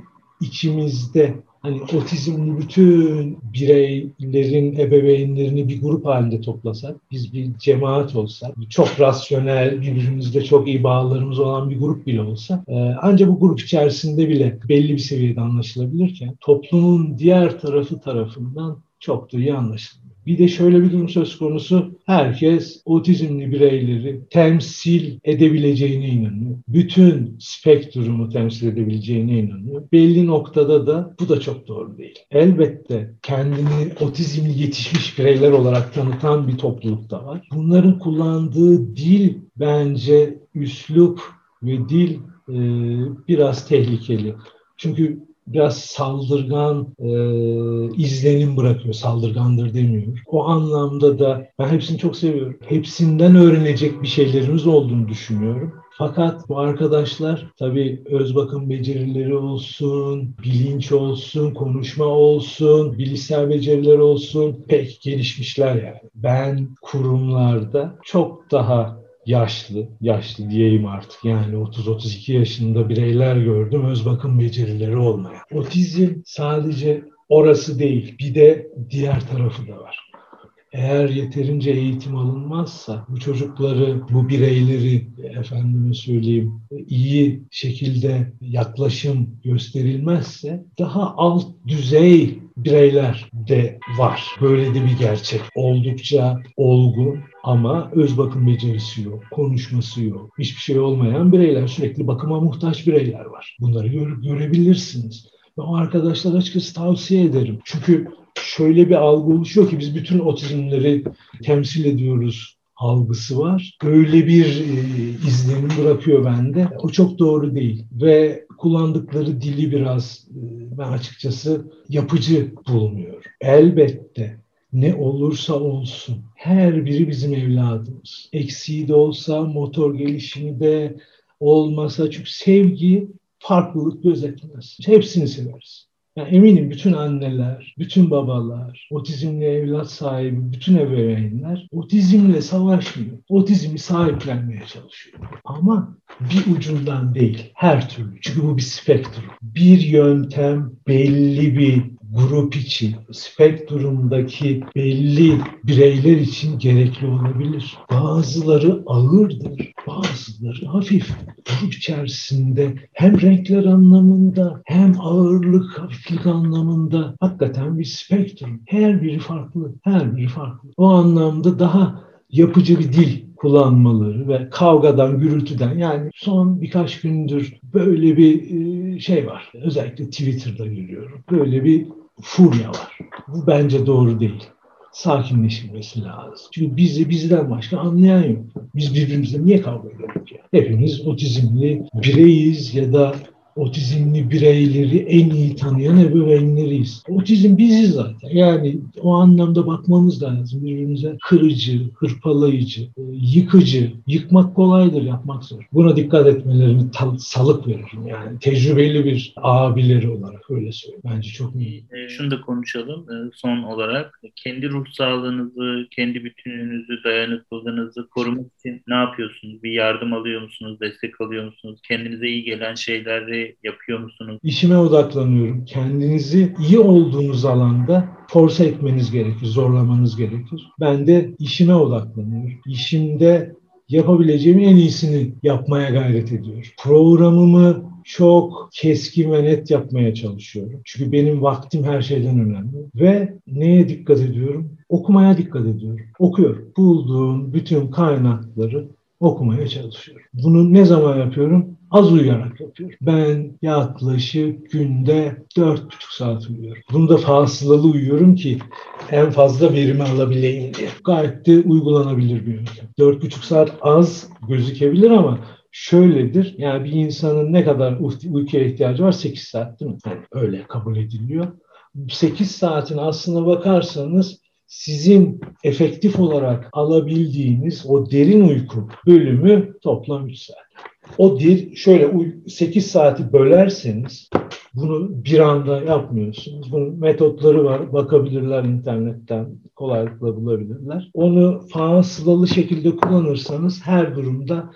içimizde hani otizmli bütün bireylerin ebeveynlerini bir grup halinde toplasak, biz bir cemaat olsak, çok rasyonel, birbirimizle çok iyi bağlarımız olan bir grup bile olsa, e, ancak bu grup içerisinde bile belli bir seviyede anlaşılabilirken toplumun diğer tarafı tarafından çok da iyi anlaşılmıyor. Bir de şöyle bir durum söz konusu. Herkes otizmli bireyleri temsil edebileceğine inanıyor. Bütün spektrumu temsil edebileceğine inanıyor. Belli noktada da bu da çok doğru değil. Elbette kendini otizmli yetişmiş bireyler olarak tanıtan bir topluluk da var. Bunların kullandığı dil bence üslup ve dil e, biraz tehlikeli. Çünkü biraz saldırgan e, izlenim bırakıyor. Saldırgandır demiyor. O anlamda da ben hepsini çok seviyorum. Hepsinden öğrenecek bir şeylerimiz olduğunu düşünüyorum. Fakat bu arkadaşlar tabii öz bakım becerileri olsun, bilinç olsun, konuşma olsun, bilişsel beceriler olsun pek gelişmişler yani. Ben kurumlarda çok daha yaşlı, yaşlı diyeyim artık yani 30-32 yaşında bireyler gördüm öz bakım becerileri olmayan. Otizm sadece orası değil bir de diğer tarafı da var eğer yeterince eğitim alınmazsa bu çocukları, bu bireyleri efendime söyleyeyim iyi şekilde yaklaşım gösterilmezse daha alt düzey bireyler de var. Böyle de bir gerçek. Oldukça olgun ama öz bakım becerisi yok, konuşması yok, hiçbir şey olmayan bireyler, sürekli bakıma muhtaç bireyler var. Bunları gör, görebilirsiniz. Ben o arkadaşlara açıkçası tavsiye ederim. Çünkü şöyle bir algı oluşuyor ki biz bütün otizmleri temsil ediyoruz algısı var. Öyle bir e, izlenim bırakıyor bende. O çok doğru değil ve kullandıkları dili biraz e, ben açıkçası yapıcı bulmuyorum. Elbette ne olursa olsun her biri bizim evladımız. Eksiği de olsa, motor gelişimi de olmasa çünkü sevgi farklılık gözetmez. Hepsini severiz. Yani eminim bütün anneler, bütün babalar, otizmli evlat sahibi, bütün ebeveynler otizmle savaşmıyor. Otizmi sahiplenmeye çalışıyor. Ama bir ucundan değil, her türlü. Çünkü bu bir spektrum. Bir yöntem belli bir grup için, spektrumdaki belli bireyler için gerekli olabilir. Bazıları ağırdır, bazıları hafif. Grup içerisinde hem renkler anlamında hem ağırlık, hafiflik anlamında hakikaten bir spektrum. Her biri farklı, her biri farklı. O anlamda daha yapıcı bir dil kullanmaları ve kavgadan, gürültüden yani son birkaç gündür böyle bir şey var. Özellikle Twitter'da görüyorum. Böyle bir furya var. Bu bence doğru değil. Sakinleşilmesi lazım. Çünkü bizi bizden başka anlayan yok. Biz birbirimizle niye kavga ediyoruz ya? Hepimiz otizmli bireyiz ya da otizmli bireyleri en iyi tanıyan ebeveynleriyiz. Otizm biziz zaten. Yani o anlamda bakmamız lazım birbirimize. Kırıcı, hırpalayıcı, e, yıkıcı. Yıkmak kolaydır, yapmak zor. Buna dikkat etmelerini salık veririm. Yani tecrübeli bir abileri olarak öyle söyleyeyim. Bence çok iyi. E, şunu da konuşalım e, son olarak. Kendi ruh sağlığınızı, kendi bütünlüğünüzü, dayanıklılığınızı korumak için ne yapıyorsunuz? Bir yardım alıyor musunuz? Destek alıyor musunuz? Kendinize iyi gelen şeyleri yapıyor musunuz? İşime odaklanıyorum. Kendinizi iyi olduğunuz alanda force etmeniz gerekir, zorlamanız gerekir. Ben de işime odaklanıyorum. İşimde yapabileceğimin en iyisini yapmaya gayret ediyorum. Programımı çok keskin ve net yapmaya çalışıyorum. Çünkü benim vaktim her şeyden önemli. Ve neye dikkat ediyorum? Okumaya dikkat ediyorum. Okuyorum. Bulduğum bütün kaynakları okumaya çalışıyorum. Bunu ne zaman yapıyorum? Az uyuyarak yapıyorum. Ben yaklaşık günde dört buçuk saat uyuyorum. Bunda fasılalı uyuyorum ki en fazla verimi alabileyim diye. Gayet de uygulanabilir bir yöntem. Dört buçuk saat az gözükebilir ama şöyledir. Yani bir insanın ne kadar uykuya ihtiyacı var? 8 saat değil mi? Yani öyle kabul ediliyor. 8 saatin aslına bakarsanız sizin efektif olarak alabildiğiniz o derin uyku bölümü toplam 3 saat. O dil şöyle 8 saati bölerseniz bunu bir anda yapmıyorsunuz. Bunun metotları var. Bakabilirler internetten. Kolaylıkla bulabilirler. Onu fasılalı şekilde kullanırsanız her durumda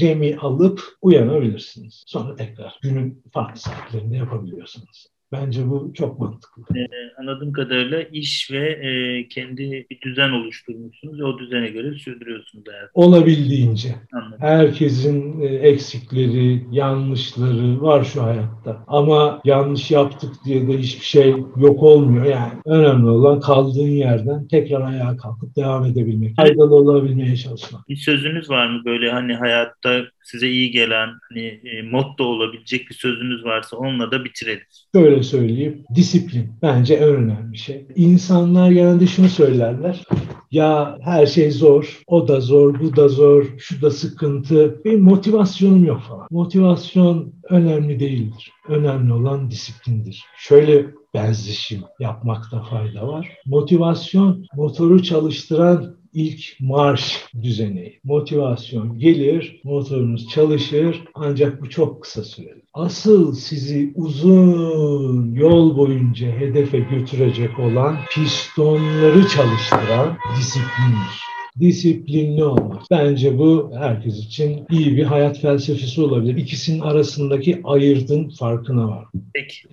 remi alıp uyanabilirsiniz. Sonra tekrar günün farklı saatlerinde yapabiliyorsunuz. Bence bu çok mantıklı. Ee, anladığım kadarıyla iş ve e, kendi bir düzen oluşturmuşsunuz ve o düzene göre sürdürüyorsunuz hayatı. Olabildiğince. Anladım. Herkesin e, eksikleri, yanlışları var şu hayatta. Ama yanlış yaptık diye de hiçbir şey yok olmuyor yani. Önemli olan kaldığın yerden tekrar ayağa kalkıp devam edebilmek. Faydalı olabilmeye çalışmak. Bir sözünüz var mı böyle hani hayatta size iyi gelen hani e, motto olabilecek bir sözünüz varsa onunla da bitirelim. Şöyle söyleyeyim. Disiplin bence en önemli şey. İnsanlar genelde şunu söylerler. ya her şey zor, o da zor, bu da zor, şu da sıkıntı. Benim motivasyonum yok falan. Motivasyon önemli değildir. Önemli olan disiplindir. Şöyle benzişim yapmakta fayda var. Motivasyon motoru çalıştıran ilk marş düzeni. Motivasyon gelir, motorunuz çalışır ancak bu çok kısa süreli. Asıl sizi uzun yol boyunca hedefe götürecek olan pistonları çalıştıran disiplindir disiplinli olmak. Bence bu herkes için iyi bir hayat felsefesi olabilir. İkisinin arasındaki ayırdığın farkına var. Peki.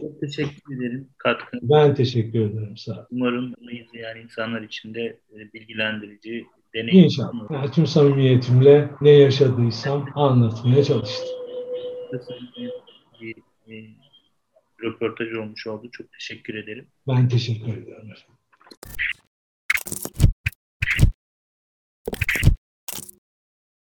Çok teşekkür ederim katkın. Ben teşekkür ederim sağ ol. Umarım bunu izleyen insanlar için de e, bilgilendirici, deneyim. İnşallah. Yani tüm samimiyetimle ne yaşadıysam anlatmaya çalıştım. Bir, bir, bir röportaj olmuş oldu. Çok teşekkür ederim. Ben teşekkür ederim efendim.